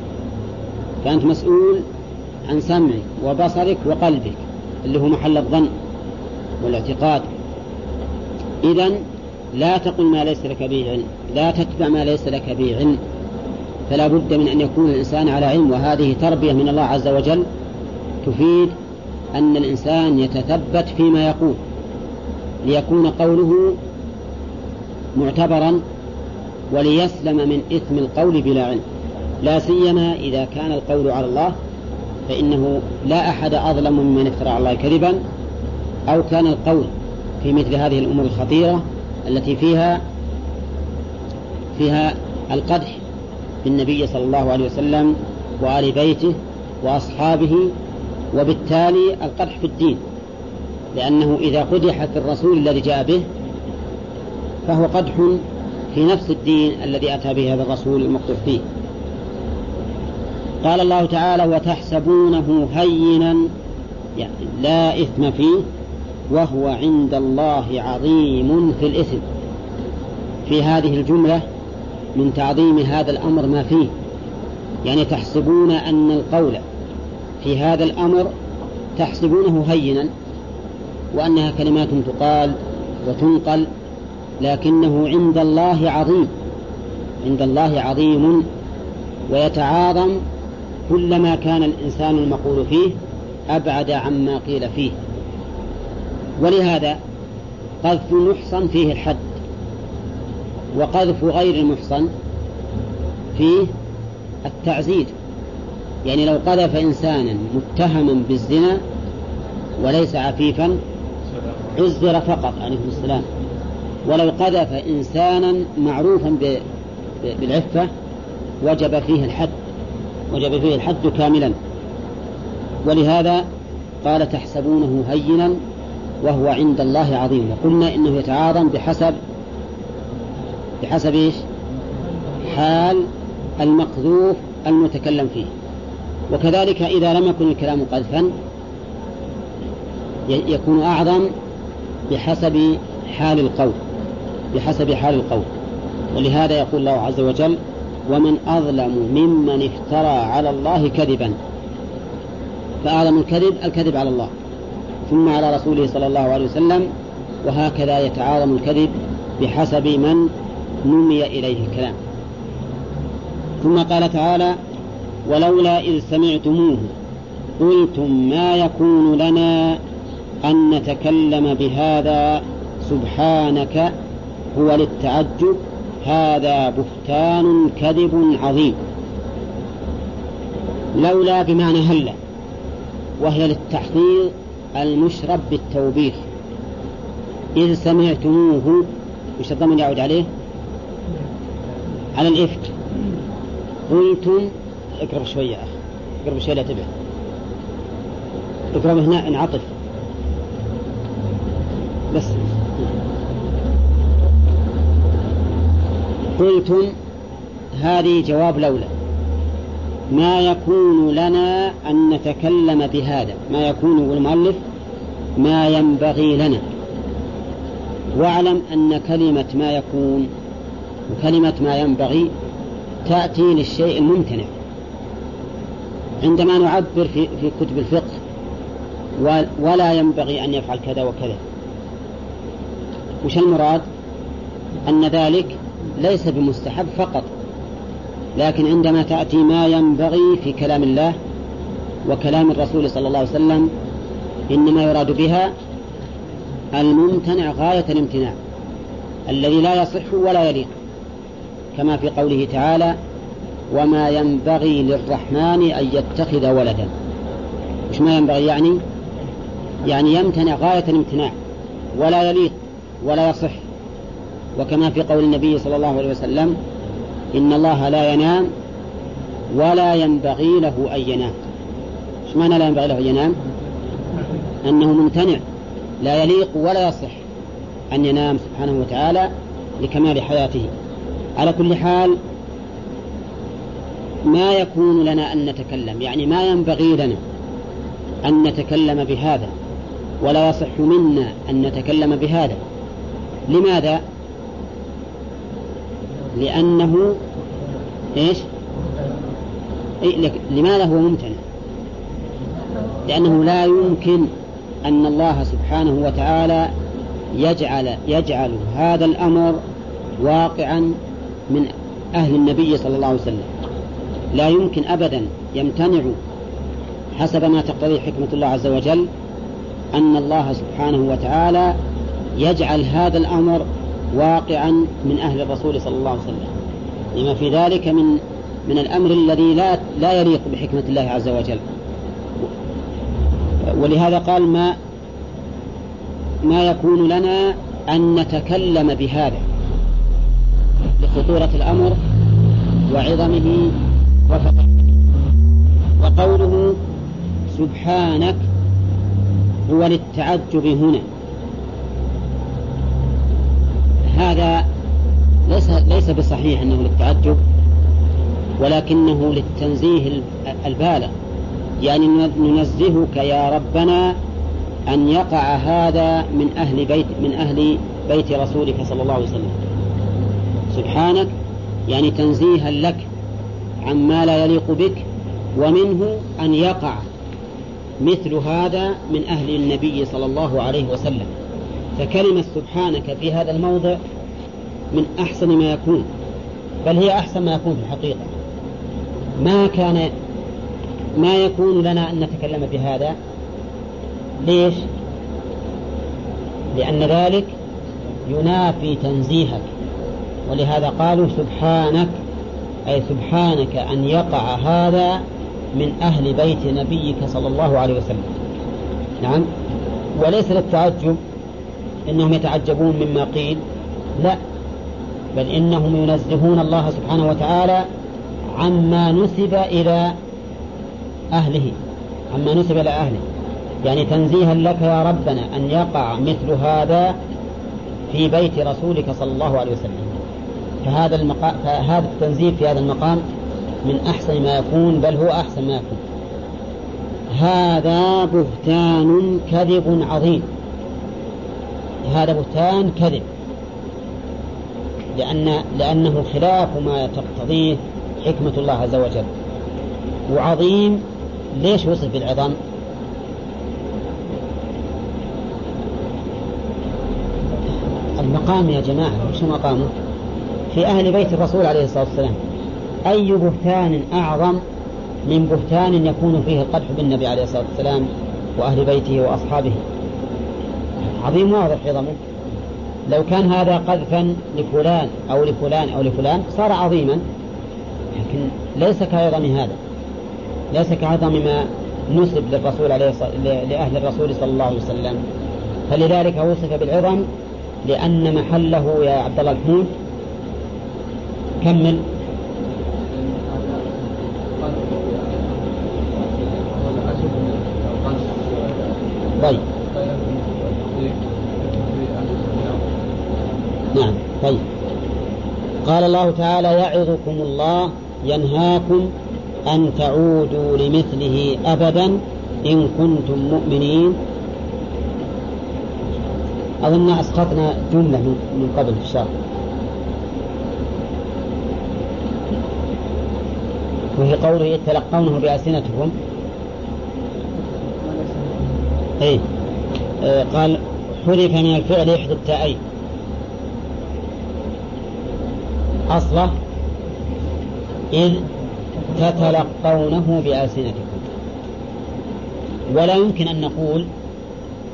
Speaker 1: فأنت مسؤول عن سمعك وبصرك وقلبك اللي هو محل الظن والاعتقاد إذا لا تقل ما ليس لك به علم لا تتبع ما ليس لك به علم فلا بد من أن يكون الإنسان على علم وهذه تربية من الله عز وجل تفيد أن الإنسان يتثبت فيما يقول ليكون قوله معتبرا وليسلم من إثم القول بلا علم لا سيما إذا كان القول على الله فإنه لا أحد أظلم ممن افترى على الله كذبا أو كان القول في مثل هذه الأمور الخطيرة التي فيها فيها القدح بالنبي صلى الله عليه وسلم وآل بيته وأصحابه وبالتالي القدح في الدين لأنه إذا قدح في الرسول الذي جاء به فهو قدح في نفس الدين الذي أتى به هذا الرسول المقدح فيه قال الله تعالى وتحسبونه هينا يعني لا إثم فيه وهو عند الله عظيم في الإثم في هذه الجملة من تعظيم هذا الأمر ما فيه يعني تحسبون أن القول في هذا الأمر تحسبونه هينا وأنها كلمات تقال وتنقل لكنه عند الله عظيم عند الله عظيم ويتعاظم كلما كان الإنسان المقول فيه أبعد عما قيل فيه ولهذا قذف محصن فيه الحد وقذف غير المحصن فيه التعزيز يعني لو قذف إنسانا متهما بالزنا وليس عفيفا عزر فقط عليه السلام ولو قذف إنسانا معروفا بالعفة وجب فيه الحد وجب فيه الحد كاملا ولهذا قال تحسبونه هينا وهو عند الله عظيم وقلنا إنه يتعاظم بحسب بحسب إيش حال المقذوف المتكلم فيه وكذلك إذا لم يكن الكلام قذفا يكون أعظم بحسب حال القول بحسب حال القول ولهذا يقول الله عز وجل ومن أظلم ممن افترى على الله كذبا فأعظم الكذب الكذب على الله ثم على رسوله صلى الله عليه وسلم وهكذا يتعاظم الكذب بحسب من نمي إليه الكلام ثم قال تعالى ولولا إذ سمعتموه قلتم ما يكون لنا أن نتكلم بهذا سبحانك هو للتعجب هذا بهتان كذب عظيم لولا بمعنى هلا وهي للتحقيق المشرب بالتوبيخ إذ سمعتموه وش الضمن يعود عليه على الإفك قلتم اقرب شوية يا أخي اقرب شوية لا تبع اقرب هنا انعطف بس قلتم هذه جواب لولا ما يكون لنا أن نتكلم بهذا ما يكون المؤلف ما ينبغي لنا واعلم أن كلمة ما يكون وكلمة ما ينبغي تأتي للشيء الممتنع عندما نعبر في, في كتب الفقه ولا ينبغي أن يفعل كذا وكذا وش المراد أن ذلك ليس بمستحب فقط لكن عندما تأتي ما ينبغي في كلام الله وكلام الرسول صلى الله عليه وسلم إنما يراد بها الممتنع غاية الامتناع الذي لا يصح ولا يليق كما في قوله تعالى وما ينبغي للرحمن أن يتخذ ولدا مش ما ينبغي يعني يعني يمتنع غاية الامتناع ولا يليق ولا يصح وكما في قول النبي صلى الله عليه وسلم إن الله لا ينام ولا ينبغي له أن ينام ايش معنى لا ينبغي له أن ينام أنه ممتنع لا يليق ولا يصح أن ينام سبحانه وتعالى لكمال حياته على كل حال ما يكون لنا أن نتكلم يعني ما ينبغي لنا أن نتكلم بهذا ولا يصح منا أن نتكلم بهذا لماذا؟ لأنه إيش؟ إيه لماذا هو ممتنع؟ لأنه لا يمكن أن الله سبحانه وتعالى يجعل يجعل هذا الأمر واقعا من أهل النبي صلى الله عليه وسلم لا يمكن أبدا يمتنع حسب ما تقتضيه حكمة الله عز وجل أن الله سبحانه وتعالى يجعل هذا الأمر واقعا من أهل الرسول صلى الله عليه وسلم لما في ذلك من من الأمر الذي لا لا يليق بحكمة الله عز وجل ولهذا قال ما ما يكون لنا أن نتكلم بهذا لخطورة الأمر وعظمه وفقه وقوله سبحانك هو للتعجب هنا هذا ليس ليس بصحيح انه للتعجب ولكنه للتنزيه البالغ يعني ننزهك يا ربنا أن يقع هذا من أهل بيت من أهل بيت رسولك صلى الله عليه وسلم سبحانك يعني تنزيها لك عما لا يليق بك ومنه أن يقع مثل هذا من أهل النبي صلى الله عليه وسلم فكلمة سبحانك في هذا الموضع من أحسن ما يكون بل هي أحسن ما يكون في الحقيقة ما كان ما يكون لنا أن نتكلم بهذا ليش؟ لأن ذلك ينافي تنزيهك ولهذا قالوا سبحانك أي سبحانك أن يقع هذا من أهل بيت نبيك صلى الله عليه وسلم نعم وليس للتعجب إنهم يتعجبون مما قيل لا بل إنهم ينزهون الله سبحانه وتعالى عما نسب إلى أهله عما نسب إلى أهله يعني تنزيها لك يا ربنا أن يقع مثل هذا في بيت رسولك صلى الله عليه وسلم فهذا المقام فهذا التنزيل في هذا المقام من أحسن ما يكون بل هو أحسن ما يكون هذا بهتان كذب عظيم هذا بهتان كذب لأن لأنه خلاف ما تقتضيه حكمة الله عز وجل وعظيم ليش وصف بالعظم المقام يا جماعة وش مقامه في أهل بيت الرسول عليه الصلاة والسلام أي بهتان أعظم من بهتان يكون فيه القدح بالنبي عليه الصلاة والسلام وأهل بيته وأصحابه عظيم واضح في لو كان هذا قذفا لفلان أو لفلان أو لفلان صار عظيما لكن ليس كعظم هذا ليس كعظم ما نسب للرسول عليه الصلاة لأهل الرسول صلى الله عليه وسلم فلذلك وصف بالعظم لأن محله يا عبد الله الحمود كمل طيب نعم طيب قال الله تعالى يعظكم الله ينهاكم أن تعودوا لمثله أبدا إن كنتم مؤمنين أظن أسقطنا جملة من قبل في الشرح وفي قوله يتلقونه بألسنتكم أي آه، قال حذف من الفعل إحدى التائين أصله إذ تتلقونه بألسنتكم ولا يمكن أن نقول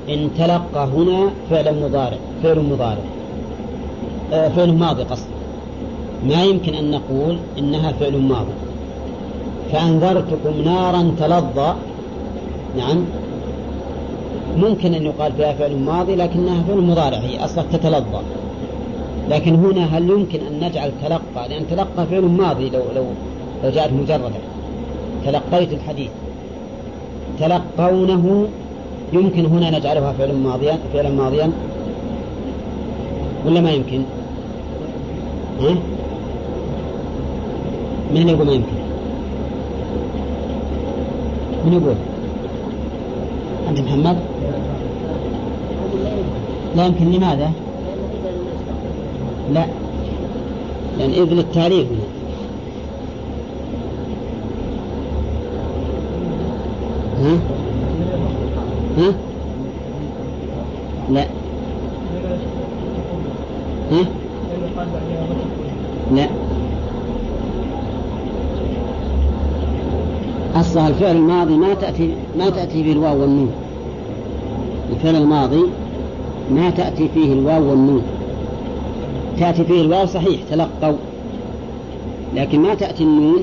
Speaker 1: إن تلقى هنا فعل مضارع فعل مضارع آه، فعل ماضي قصد ما يمكن أن نقول إنها فعل ماضي فأنذرتكم نارا تلظى نعم ممكن أن يقال فيها فعل ماضي لكنها فعل مضارع هي أصلا تتلظى لكن هنا هل يمكن أن نجعل تلقى لأن تلقى فعل ماضي لو لو لو جاءت مجردة تلقيت الحديث تلقونه يمكن هنا نجعلها فعلا ماضيا فعلا ماضيا ولا ما يمكن؟ ها؟ من يقول ما يمكن؟ من يقول؟ أنت محمد؟ لا يمكن لماذا؟ لا لأن إذن التاريخ ها؟ ها؟ لا ها؟ الفعل الماضي ما تأتي ما تأتي به الواو والنون الفعل الماضي ما تأتي فيه الواو والنون تأتي فيه الواو صحيح تلقوا لكن ما تأتي النون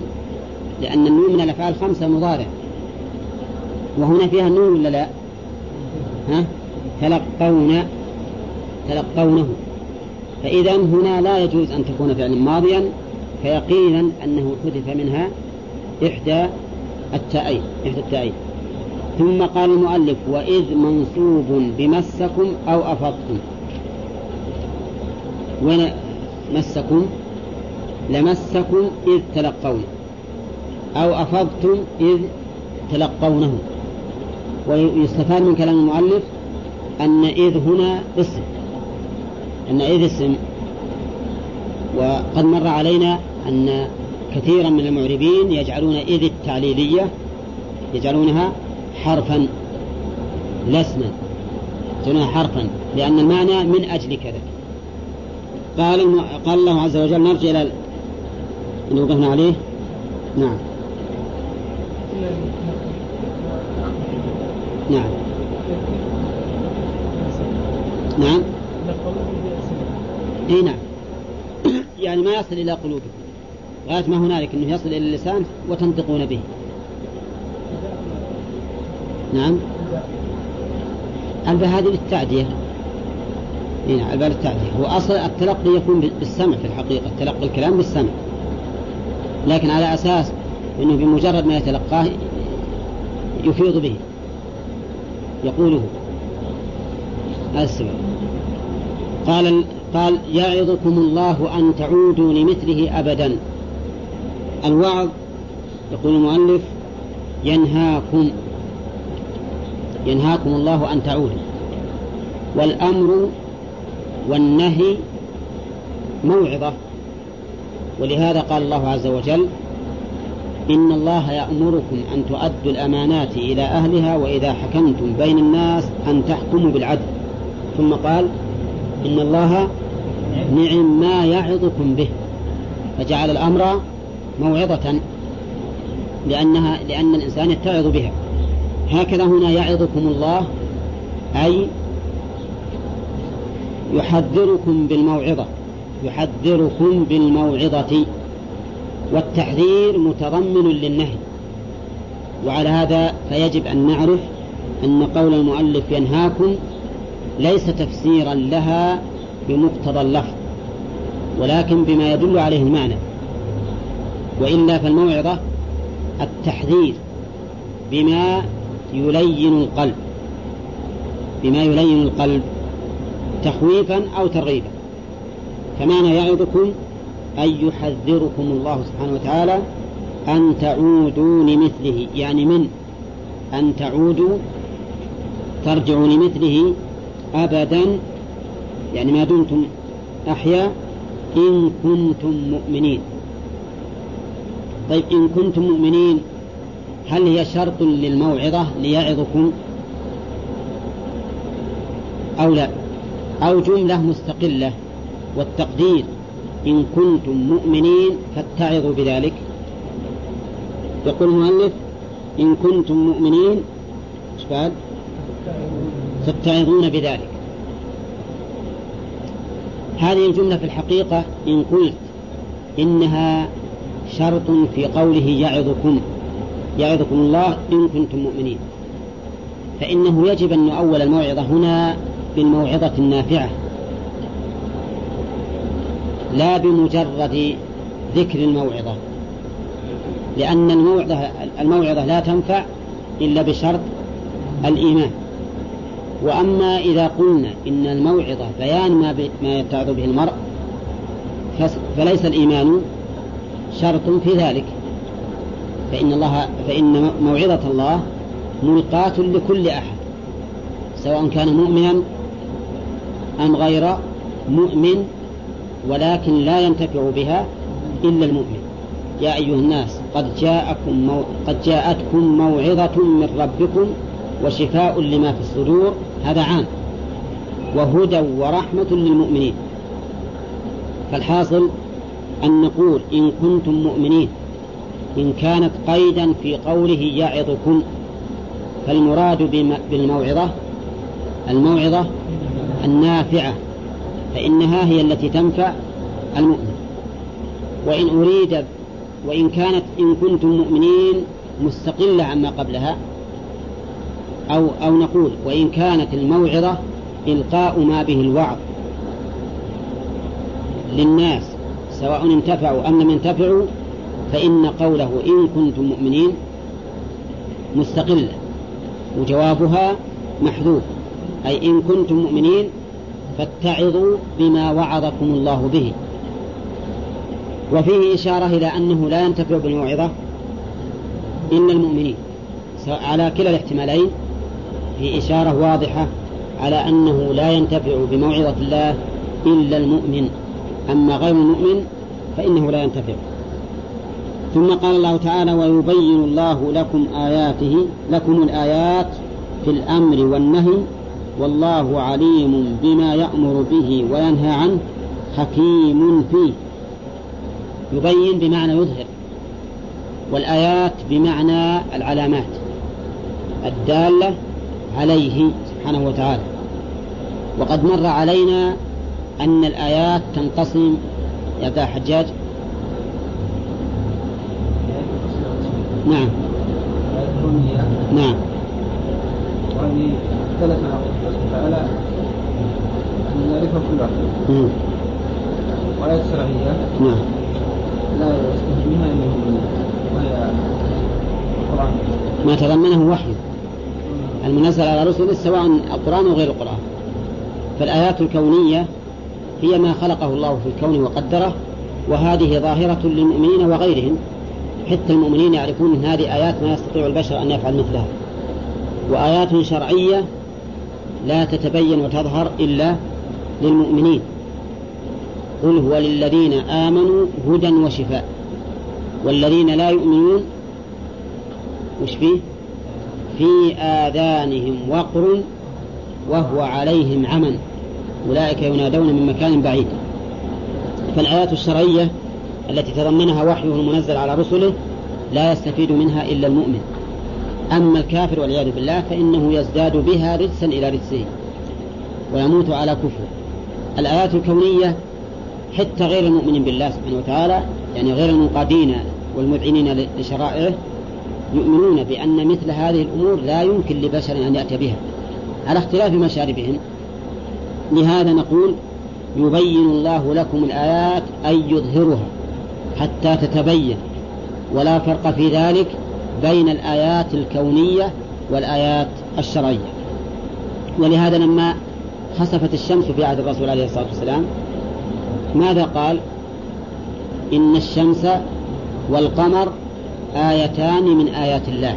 Speaker 1: لأن النون من الأفعال الخمسة مضارع وهنا فيها النون ولا لا؟ ها؟ تلقون تلقونه فإذا هنا لا يجوز أن تكون فعلا ماضيا فيقينا أنه حذف منها إحدى التائين إحدى التائين ثم قال المؤلف وإذ منصوب بمسكم أو أفضتم وين مسكم لمسكم إذ تلقونه أو أفضتم إذ تلقونه ويستفاد من كلام المؤلف أن إذ هنا اسم أن إذ اسم وقد مر علينا أن كثيرا من المعربين يجعلون إذ التعليلية يجعلونها حرفا لسنا يجعلونها حرفا لأن المعنى من أجل كذا قال قال الله عز وجل نرجع إلى اللي وقفنا عليه نعم نعم نعم اي نعم [COUGHS] يعني ما يصل الى قلوبكم غاية ما هنالك أنه يصل إلى اللسان وتنطقون به نعم الباء هذه للتعدية إيه، نعم الباء للتعدية هو أصل التلقي يكون بالسمع في الحقيقة تلقي الكلام بالسمع لكن على أساس أنه بمجرد ما يتلقاه يفيض به يقوله هذا السبب قال قال يعظكم الله أن تعودوا لمثله أبدا الوعظ يقول المؤلف ينهاكم ينهاكم الله أن تعودوا والأمر والنهي موعظة ولهذا قال الله عز وجل إن الله يأمركم أن تؤدوا الأمانات إلى أهلها وإذا حكمتم بين الناس أن تحكموا بالعدل ثم قال إن الله نعم ما يعظكم به فجعل الأمر موعظة لأنها لأن الإنسان يتعظ بها هكذا هنا يعظكم الله أي يحذركم بالموعظة يحذركم بالموعظة والتحذير متضمن للنهي وعلى هذا فيجب أن نعرف أن قول المؤلف ينهاكم ليس تفسيرا لها بمقتضى اللفظ ولكن بما يدل عليه المعنى وإلا فالموعظة التحذير بما يلين القلب بما يلين القلب تخويفا أو ترغيبا كما يعظكم أن يحذركم الله سبحانه وتعالى أن تعودوا لمثله يعني من أن تعودوا ترجعوا لمثله أبدا يعني ما دمتم أحيا إن كنتم مؤمنين طيب إن كنتم مؤمنين هل هي شرط للموعظة ليعظكم أو لا أو جملة مستقلة والتقدير إن كنتم مؤمنين فاتعظوا بذلك يقول المؤلف إن كنتم مؤمنين إيش تتعظون بذلك هذه الجملة في الحقيقة إن قلت إنها شرط في قوله يعظكم يعظكم الله إن كنتم مؤمنين فإنه يجب أن نؤول الموعظة هنا بالموعظة النافعة لا بمجرد ذكر الموعظة لأن الموعظة, الموعظة لا تنفع إلا بشرط الإيمان وأما إذا قلنا إن الموعظة بيان ما, ما يتعظ به المرء فليس الإيمان شرط في ذلك فإن الله فإن موعظة الله ملقاة لكل أحد سواء كان مؤمنا أم غير مؤمن ولكن لا ينتفع بها إلا المؤمن يا أيها الناس قد جاءكم مو... قد جاءتكم موعظة من ربكم وشفاء لما في الصدور هذا عام وهدى ورحمة للمؤمنين فالحاصل أن نقول إن كنتم مؤمنين إن كانت قيدا في قوله يعظكم فالمراد بالموعظة الموعظة النافعة فإنها هي التي تنفع المؤمن وإن أريد وإن كانت إن كنتم مؤمنين مستقلة عما قبلها أو أو نقول وإن كانت الموعظة إلقاء ما به الوعظ للناس سواء انتفعوا أم لم ينتفعوا فإن قوله إن كنتم مؤمنين مستقلة وجوابها محذوف أي إن كنتم مؤمنين فاتعظوا بما وعظكم الله به وفيه إشارة إلى أنه لا ينتفع بالموعظة إلا المؤمنين على كلا الاحتمالين في إشارة واضحة على أنه لا ينتفع بموعظة الله إلا المؤمن أما غير المؤمن فإنه لا ينتفع ثم قال الله تعالى ويبين الله لكم آياته لكم الآيات في الأمر والنهي والله عليم بما يأمر به وينهى عنه حكيم فيه يبين بمعنى يظهر والآيات بمعنى العلامات الدالة عليه سبحانه وتعالى وقد مر علينا أن الآيات تنقسم يا عبد حجاج نعم نعم وهذه أن نعرفها كل نعم لا إلا وهي القرآن ما تضمنه وحي المنزل على رسله سواء القرآن أو غير القرآن فالآيات الكونية هي ما خلقه الله في الكون وقدره وهذه ظاهرة للمؤمنين وغيرهم حتى المؤمنين يعرفون أن هذه آيات ما يستطيع البشر أن يفعل مثلها وآيات شرعية لا تتبين وتظهر إلا للمؤمنين قل هو للذين آمنوا هدى وشفاء والذين لا يؤمنون وش فيه في آذانهم وقر وهو عليهم عمل أولئك ينادون من مكان بعيد فالآيات الشرعية التي تضمنها وحيه المنزل على رسله لا يستفيد منها إلا المؤمن أما الكافر والعياذ بالله فإنه يزداد بها رجسا إلى رجسه ويموت على كفره الآيات الكونية حتى غير المؤمن بالله سبحانه وتعالى يعني غير المنقادين والمذعنين لشرائعه يؤمنون بأن مثل هذه الأمور لا يمكن لبشر أن يأتي بها على اختلاف مشاربهم لهذا نقول يبين الله لكم الآيات أي يظهرها حتى تتبين ولا فرق في ذلك بين الآيات الكونية والآيات الشرعية ولهذا لما خسفت الشمس في عهد الرسول عليه الصلاة والسلام ماذا قال إن الشمس والقمر آيتان من آيات الله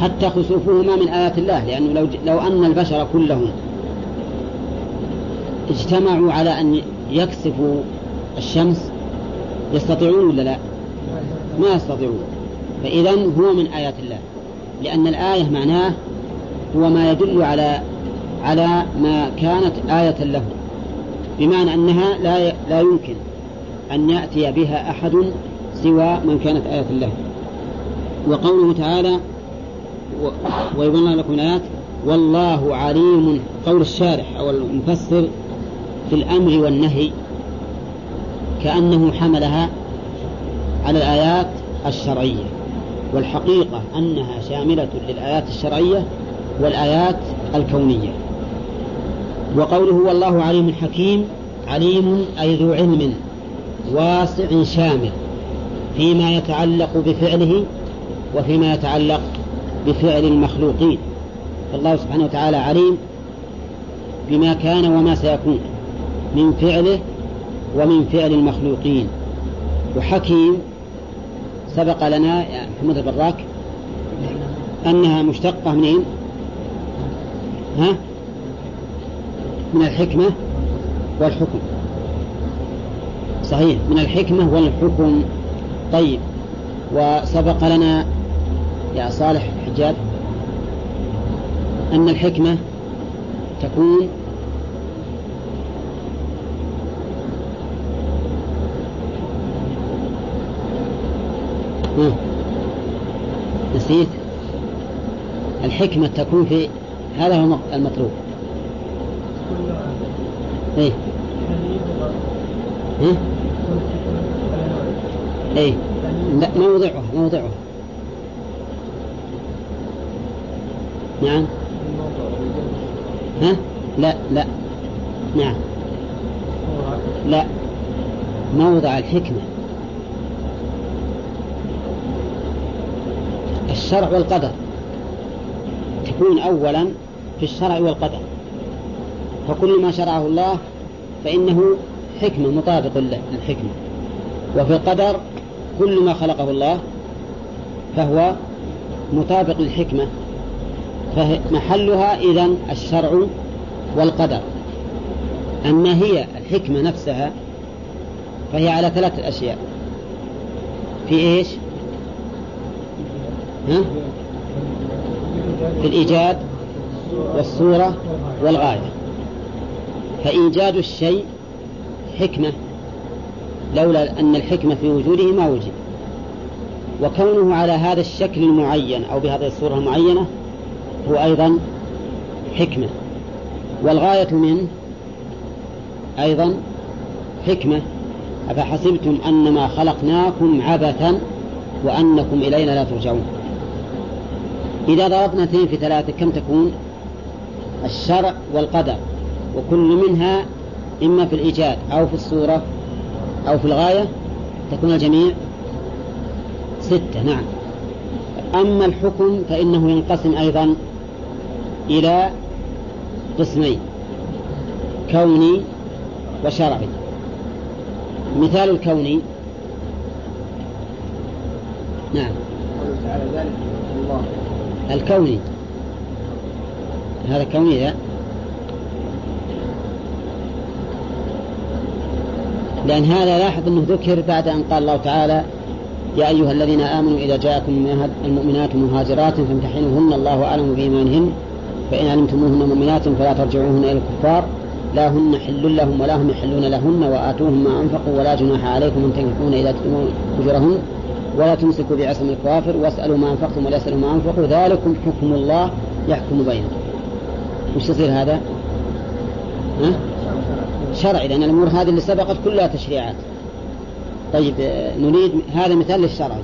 Speaker 1: حتى خسوفهما من آيات الله لأنه لو, لو أن البشر كلهم اجتمعوا على أن يكسفوا الشمس يستطيعون ولا لا ما يستطيعون فإذا هو من آيات الله لأن الآية معناه هو ما يدل على على ما كانت آية له بمعنى أنها لا لا يمكن أن يأتي بها أحد سوى من كانت آية له وقوله تعالى ويبين لكم الآيات والله عليم قول الشارح أو المفسر في الأمر والنهي كأنه حملها على الآيات الشرعية والحقيقة أنها شاملة للآيات الشرعية والآيات الكونية وقوله والله عليم حكيم عليم أي ذو علم واسع شامل فيما يتعلق بفعله وفيما يتعلق بفعل المخلوقين فالله سبحانه وتعالى عليم بما كان وما سيكون من فعله ومن فعل المخلوقين وحكيم سبق لنا محمد البراك أنها مشتقة منين؟ ها؟ من الحكمة والحكم صحيح من الحكمة والحكم طيب وسبق لنا يا صالح حجاب أن الحكمة تكون نسيت الحكمة تكون في هذا هو المطلوب إيه إيه إيه لا موضعها موضعها نعم ها لا لا نعم لا موضع الحكمة الشرع والقدر تكون أولا في الشرع والقدر فكل ما شرعه الله فإنه حكمة مطابق للحكمة وفي القدر كل ما خلقه الله فهو مطابق للحكمة فمحلها إذا الشرع والقدر أما هي الحكمة نفسها فهي على ثلاثة أشياء في إيش في الإيجاد والصورة والغاية فإيجاد الشيء حكمة لولا أن الحكمة في وجوده ما وجد وكونه على هذا الشكل المعين أو بهذه الصورة المعينة هو أيضا حكمة والغاية منه أيضا حكمة أفحسبتم أنما خلقناكم عبثا وأنكم إلينا لا ترجعون إذا ضربنا اثنين في ثلاثة كم تكون الشرع والقدر وكل منها إما في الإيجاد أو في الصورة أو في الغاية تكون الجميع ستة نعم أما الحكم فإنه ينقسم أيضا إلى قسمين كوني وشرعي مثال الكوني نعم الله الكوني هذا كوني لا لأن هذا لاحظ أنه ذكر بعد أن قال الله تعالى يا أيها الذين آمنوا إذا جاءكم المؤمنات مهاجرات فامتحنوهن الله أعلم بإيمانهن فإن علمتموهن مؤمنات فلا ترجعوهن إلى الكفار لا هن حل لهم ولا هم يحلون لهن وآتوهم ما أنفقوا ولا جناح عليكم أن تنكحون إذا تتمون أجرهن ولا تمسكوا بعصم الكوافر واسألوا ما أنفقتم ولا يسألوا ما أنفقوا ذلكم حكم الله يحكم بينكم وش يصير هذا؟ ها؟ شرعي لأن الأمور هذه اللي سبقت كلها تشريعات طيب نريد هذا مثال للشرع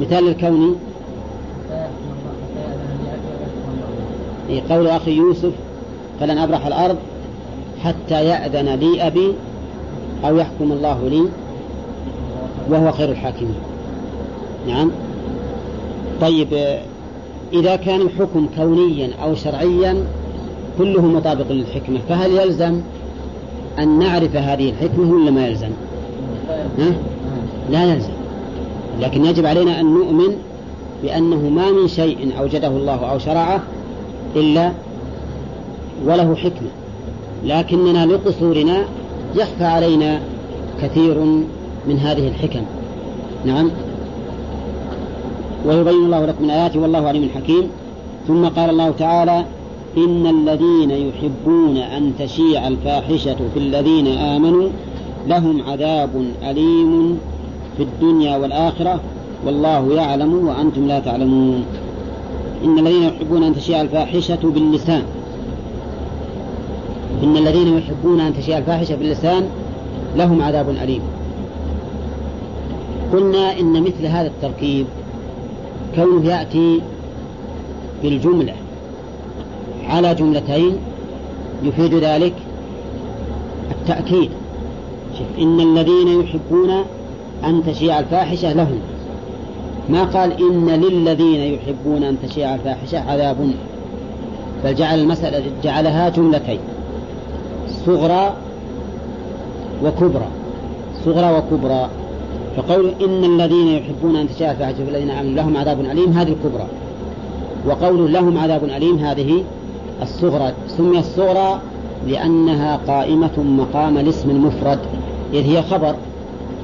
Speaker 1: مثال للكوني إيه، قول أخي يوسف فلن أبرح الأرض حتى يأذن لي أبي أو يحكم الله لي وهو خير الحاكمين نعم طيب إذا كان الحكم كونيا أو شرعيا كله مطابق للحكمة فهل يلزم أن نعرف هذه الحكمة ولا ما يلزم ها؟ لا يلزم لكن يجب علينا أن نؤمن بأنه ما من شيء أوجده الله أو شرعه إلا وله حكمة لكننا لقصورنا يخفى علينا كثير من هذه الحكم نعم ويبين الله لكم الآيات والله عليم حكيم ثم قال الله تعالى إن الذين يحبون أن تشيع الفاحشة في الذين آمنوا لهم عذاب أليم في الدنيا والآخرة والله يعلم وأنتم لا تعلمون إن الذين يحبون أن تشيع الفاحشة باللسان إن الذين يحبون أن تشيع الفاحشة باللسان لهم عذاب أليم قلنا إن مثل هذا التركيب كونه يأتي بالجملة على جملتين يفيد ذلك التأكيد شوف إن الذين يحبون أن تشيع الفاحشة لهم ما قال إن للذين يحبون أن تشيع الفاحشة عذاب بل جعل المسألة جعلها جملتين صغرى وكبرى صغرى وكبرى فقول إن الذين يحبون أن تشاء فاحشة في الذين آمنوا لهم عذاب أليم هذه الكبرى وقول لهم عذاب أليم هذه الصغرى سمي الصغرى لأنها قائمة مقام الاسم المفرد إذ هي خبر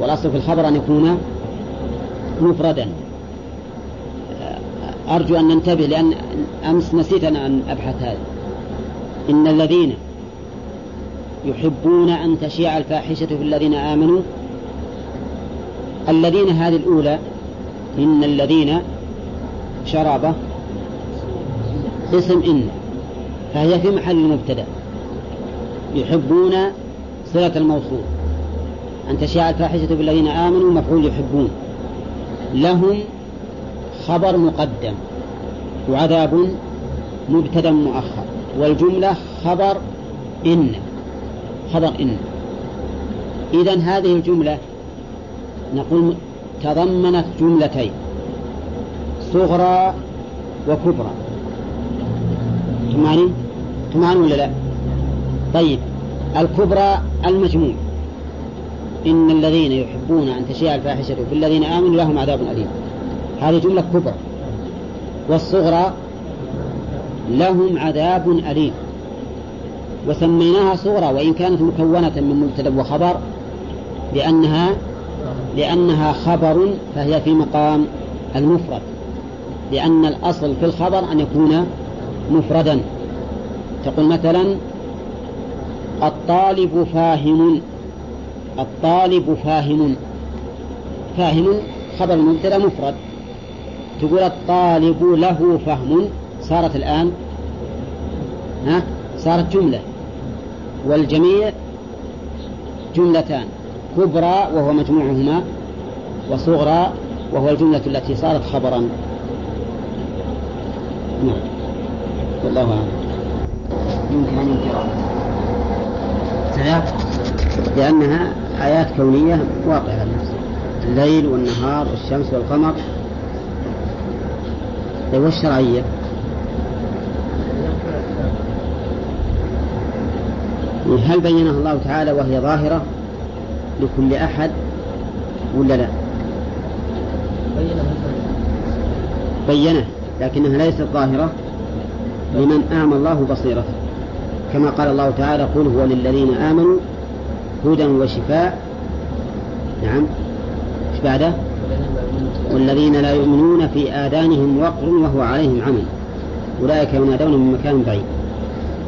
Speaker 1: والأصل في الخبر أن يكون مفردا أرجو أن ننتبه لأن أمس نسيت أنا أن أبحث هذا إن الذين يحبون أن تشيع الفاحشة في الذين آمنوا الذين هذه الأولى إن الذين شرابة اسم إن فهي في محل المبتدأ يحبون صلة الموصول أن تشاع الفاحشة بالذين آمنوا مفعول يحبون لهم خبر مقدم وعذاب مبتدا مؤخر والجملة خبر إن خبر إن إذا هذه الجملة نقول تضمنت جملتين صغرى وكبرى تمعني تمعني ولا لا طيب الكبرى المجموع إن الذين يحبون أن تشيع الفاحشة في الذين آمنوا لهم عذاب أليم هذه جملة كبرى والصغرى لهم عذاب أليم وسميناها صغرى وإن كانت مكونة من مبتدأ وخبر لأنها لأنها خبر فهي في مقام المفرد لأن الأصل في الخبر أن يكون مفردا تقول مثلا الطالب فاهم الطالب فاهم فاهم خبر المبتدا مفرد تقول الطالب له فهم صارت الآن ها صارت جملة والجميع جملتان كبرى وهو مجموعهما وصغرى وهو الجملة التي صارت خبرا نعم والله أعلم يمكن أن لأنها آيات كونية واقعة الليل والنهار والشمس والقمر والشرعية هل بينها الله تعالى وهي ظاهرة لكل أحد ولا لا؟ بينه لكنها ليست ظاهرة لمن أعمى الله بصيرته كما قال الله تعالى قل هو للذين آمنوا هدى وشفاء نعم ايش بعده؟ والذين لا يؤمنون في آذانهم وقر وهو عليهم عمل أولئك ينادون من مكان بعيد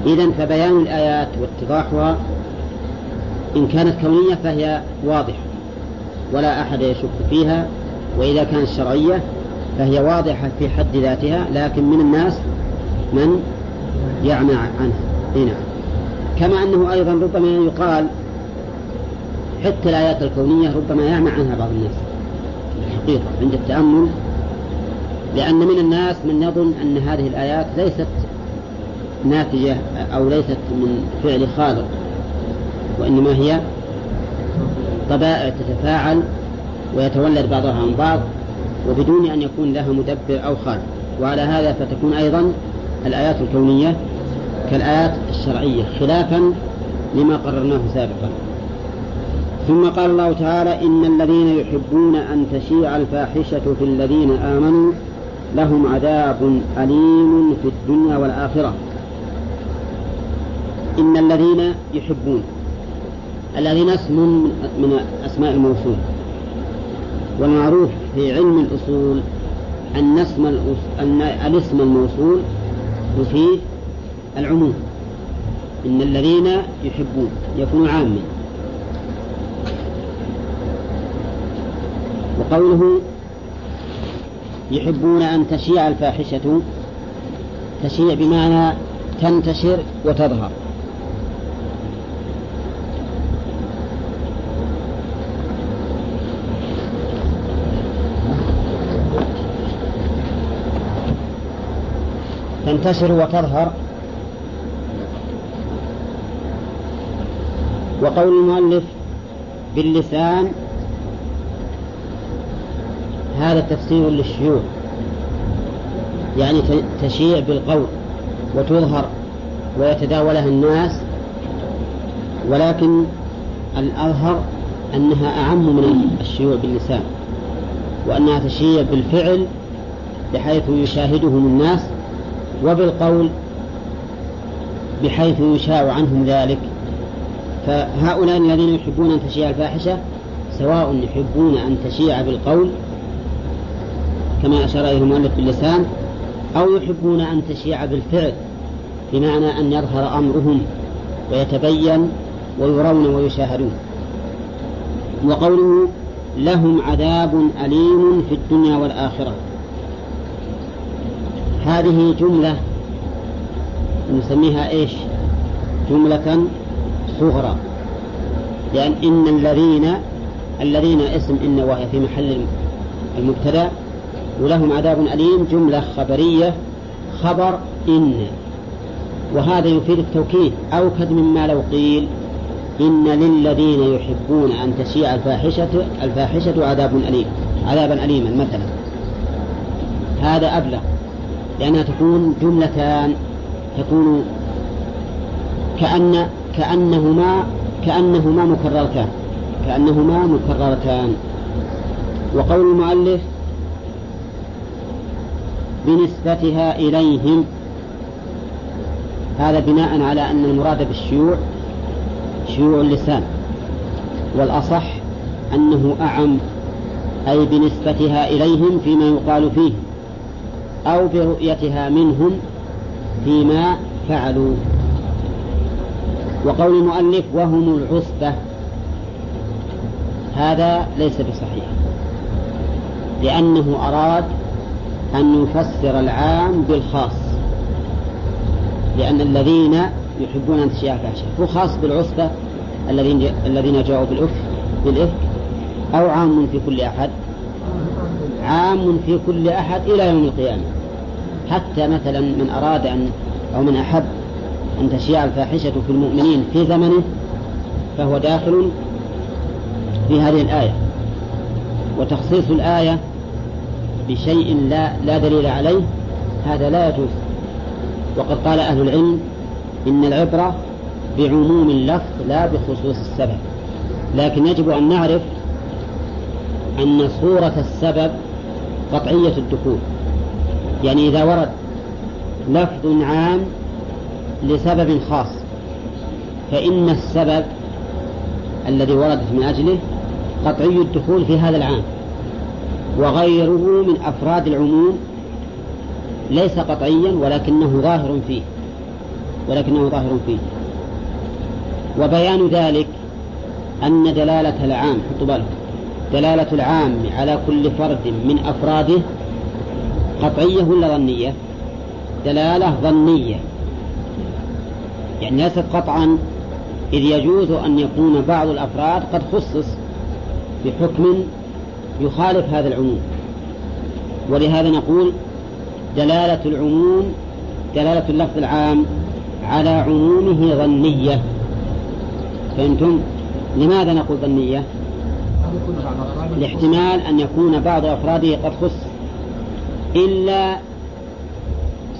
Speaker 1: إذا فبيان الآيات واتضاحها إن كانت كونية فهي واضحة ولا أحد يشك فيها وإذا كانت شرعية فهي واضحة في حد ذاتها لكن من الناس من يعمى عنها هنا نعم. كما أنه أيضا ربما يقال حتى الآيات الكونية ربما يعمى عنها بعض الناس الحقيقة عند التأمل لأن من الناس من يظن أن هذه الآيات ليست ناتجة أو ليست من فعل خالق وإنما هي طبائع تتفاعل ويتولد بعضها عن بعض وبدون أن يكون لها مدبر أو خالق وعلى هذا فتكون أيضا الآيات الكونية كالآيات الشرعية خلافا لما قررناه سابقا ثم قال الله تعالى إن الذين يحبون أن تشيع الفاحشة في الذين آمنوا لهم عذاب أليم في الدنيا والآخرة إن الذين يحبون الذين اسم من أسماء الموصول والمعروف في علم الأصول أن اسم أن الاسم الموصول يفيد العموم إن الذين يحبون يكون عاما وقوله يحبون أن تشيع الفاحشة تشيع بمعنى تنتشر وتظهر تنتشر وتظهر وقول المؤلف باللسان هذا تفسير للشيوع يعني تشيع بالقول وتظهر ويتداولها الناس ولكن الأظهر أنها أعم من الشيوع باللسان وأنها تشيع بالفعل بحيث يشاهدهم الناس وبالقول بحيث يشاع عنهم ذلك فهؤلاء الذين يحبون أن تشيع الفاحشة سواء يحبون أن تشيع بالقول كما أشار إليه المؤلف باللسان أو يحبون أن تشيع بالفعل بمعنى أن يظهر أمرهم ويتبين ويرون ويشاهدون وقوله لهم عذاب أليم في الدنيا والآخرة هذه جملة نسميها إيش جملة صغرى لأن إن الذين الذين اسم إن وهي في محل المبتدأ ولهم عذاب أليم جملة خبرية خبر إن وهذا يفيد التوكيد أوكد مما لو قيل إن للذين يحبون أن تشيع الفاحشة الفاحشة عذاب أليم عذابا أليما مثلا هذا أبلغ لأنها تكون جملتان تكون كأن كأنهما كأنهما مكررتان كأنهما مكررتان وقول المؤلف بنسبتها إليهم هذا بناء على أن المراد بالشيوع شيوع اللسان والأصح أنه أعم أي بنسبتها إليهم فيما يقال فيه أو برؤيتها منهم فيما فعلوا وقول المؤلف وهم العصبة هذا ليس بصحيح لأنه أراد أن يفسر العام بالخاص لأن الذين يحبون أن تشيع الفاحشة هو خاص بالعصبة الذين الذين جاءوا بالإفك بالإفك أو عام في كل أحد عام في كل أحد إلى يوم القيامة حتى مثلا من أراد أن أو من أحب أن تشيع الفاحشة في المؤمنين في زمنه فهو داخل في هذه الآية وتخصيص الآية بشيء لا لا دليل عليه هذا لا يجوز وقد قال أهل العلم إن العبرة بعموم اللفظ لا بخصوص السبب لكن يجب أن نعرف أن صورة السبب قطعية الدخول يعني إذا ورد لفظ عام لسبب خاص فإن السبب الذي وردت من أجله قطعي الدخول في هذا العام وغيره من أفراد العموم ليس قطعيا ولكنه ظاهر فيه ولكنه ظاهر فيه وبيان ذلك أن دلالة العام حطوا بالكم دلالة العام على كل فرد من أفراده قطعية ولا ظنية دلالة ظنية يعني ليست قطعا إذ يجوز أن يكون بعض الأفراد قد خصص بحكم يخالف هذا العموم ولهذا نقول دلالة العموم دلالة اللفظ العام على عمومه ظنية فأنتم لماذا نقول ظنية؟ الاحتمال أن يكون بعض أفراده قد خص إلا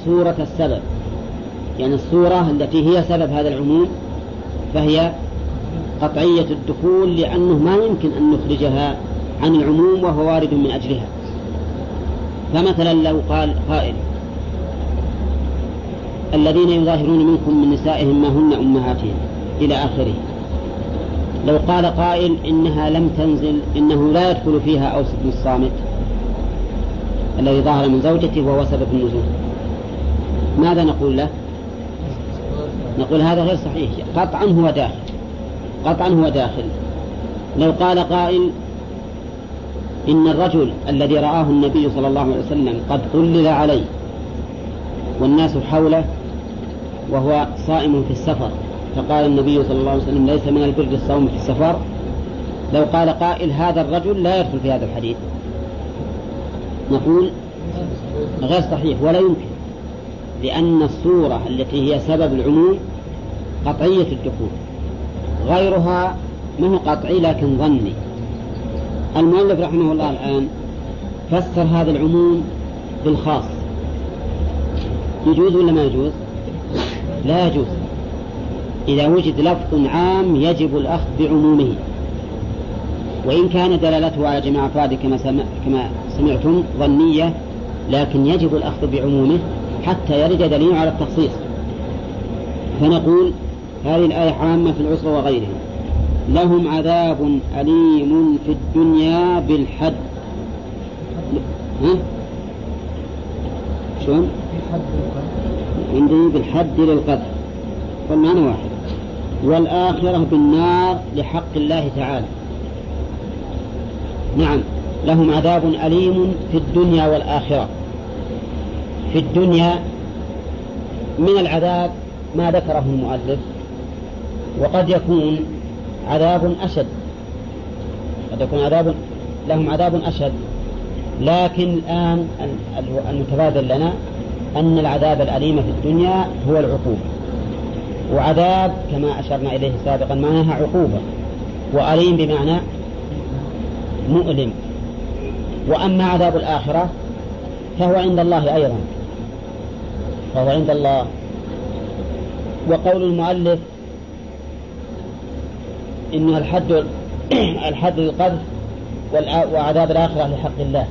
Speaker 1: صورة السبب يعني الصورة التي هي سبب هذا العموم فهي قطعية الدخول لأنه ما يمكن أن نخرجها عن العموم وهو وارد من أجلها فمثلا لو قال قائل الذين يظاهرون منكم من نسائهم ما هن أمهاتهم إلى آخره لو قال قائل إنها لم تنزل إنه لا يدخل فيها أوس بن الصامت الذي ظهر من زوجته وهو سبب النزول ماذا نقول له نقول هذا غير صحيح قطعا هو داخل قطعا هو داخل لو قال قائل إن الرجل الذي رآه النبي صلى الله عليه وسلم قد قلل عليه والناس حوله وهو صائم في السفر فقال النبي صلى الله عليه وسلم ليس من البر الصوم في السفر لو قال قائل هذا الرجل لا يدخل في هذا الحديث نقول غير صحيح ولا يمكن لأن الصورة التي هي سبب العموم قطعية الدخول غيرها ما هو قطعي لكن ظني المؤلف رحمه الله الآن فسر هذا العموم بالخاص يجوز ولا ما يجوز لا يجوز إذا وجد لفظ عام يجب الأخذ بعمومه وإن كان دلالته على جميع أفراده كما, سمع كما سمعتم ظنية لكن يجب الأخذ بعمومه حتى يرد دليل على التخصيص فنقول هذه الآية عامة في العسرة وغيرها لهم عذاب أليم في الدنيا بالحد ها؟ شلون؟ عندي بالحد للقدر والمعنى واحد والآخرة بالنار لحق الله تعالى نعم لهم عذاب أليم في الدنيا والآخرة في الدنيا من العذاب ما ذكره المؤلف وقد يكون عذاب أشد قد يكون عذاب لهم عذاب أشد لكن الآن المتبادل لنا أن العذاب الأليم في الدنيا هو العقوبة وعذاب كما أشرنا إليه سابقا معناها عقوبة وأليم بمعنى مؤلم وأما عذاب الآخرة فهو عند الله أيضا فهو عند الله وقول المؤلف إن الحد [COUGHS] الحد للقذف وعذاب الآخرة لحق الله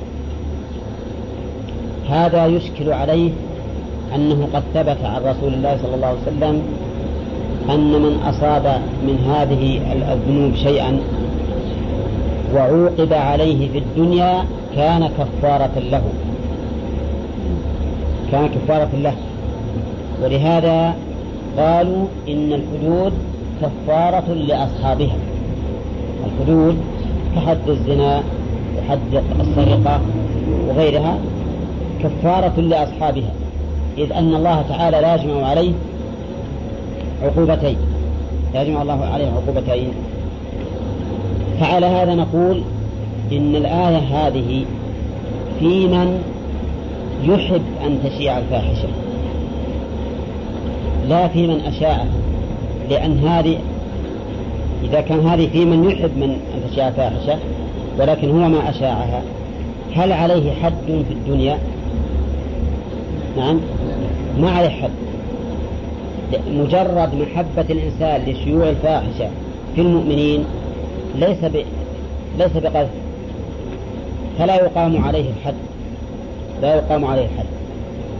Speaker 1: هذا يشكل عليه أنه قد ثبت عن رسول الله صلى الله عليه وسلم أن من أصاب من هذه الذنوب شيئا وعوقب عليه في الدنيا كان كفارة له كان كفارة له ولهذا قالوا إن الحدود كفارة لأصحابها الحدود كحد الزنا وحد السرقة وغيرها كفارة لأصحابها إذ أن الله تعالى لا يجمع عليه عقوبتين يجمع الله عليه عقوبتين فعلى هذا نقول إن الآية هذه في من يحب أن تشيع الفاحشة لا في من أشاء لأن هذه إذا كان هذه في من يحب من أن تشيع الفاحشة ولكن هو ما أشاعها هل عليه حد في الدنيا نعم ما عليه حد مجرد محبة الإنسان لشيوع الفاحشة في المؤمنين ليس ب... ليس بقذف فلا يقام عليه الحد لا يقام عليه الحد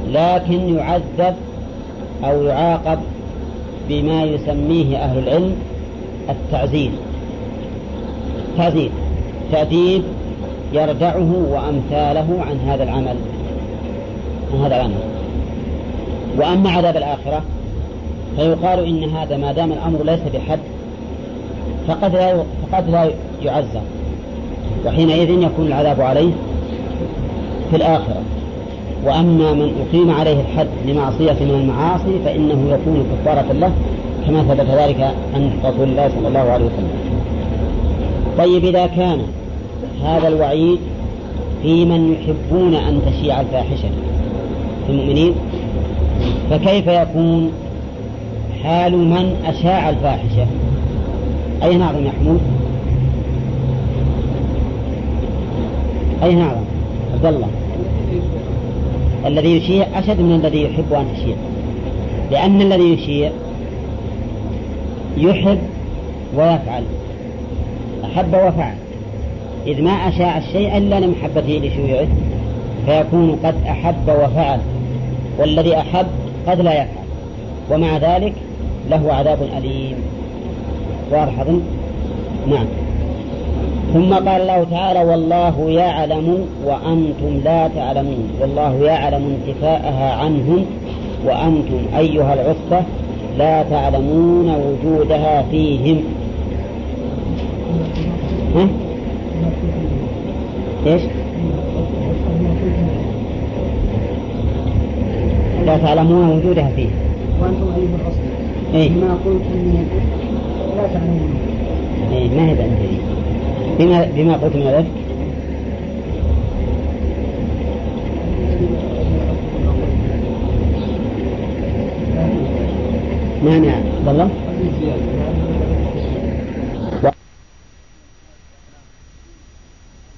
Speaker 1: لكن يعذب أو يعاقب بما يسميه أهل العلم التعزيز تعزيز تأديب يردعه وأمثاله عن هذا العمل عن هذا العمل وأما عذاب الآخرة فيقال إن هذا ما دام الأمر ليس بحد فقد لا فقد لا يعزى وحينئذ يكون العذاب عليه في الآخرة وأما من أقيم عليه الحد لمعصية من المعاصي فإنه يكون كفارة له كما ثبت ذلك عن رسول الله صلى الله عليه وسلم طيب إذا كان هذا الوعيد في من يحبون أن تشيع الفاحشة في المؤمنين فكيف يكون حال من أشاع الفاحشة أي نعظم محمود أي نار نعم؟ عبد الله الذي يشيع أشد من الذي يحب أن تشيع لأن الذي يشيع يحب ويفعل أحب وفعل إذ ما أشاع الشيء إلا لمحبته لشيوعه فيكون قد أحب وفعل والذي أحب قد لا يفعل ومع ذلك له عذاب أليم واضح نعم ثم قال الله تعالى والله يعلم وأنتم لا تعلمون والله يعلم انتفاءها عنهم وأنتم أيها العصبة لا تعلمون وجودها فيهم ها؟ ايش؟ لا تعلمون وجودها فيهم وأنتم أيها العصبة إيه. ما قلت لا تعنيني إيه، ما هي بما بما قلت من الافك مانع عبد الله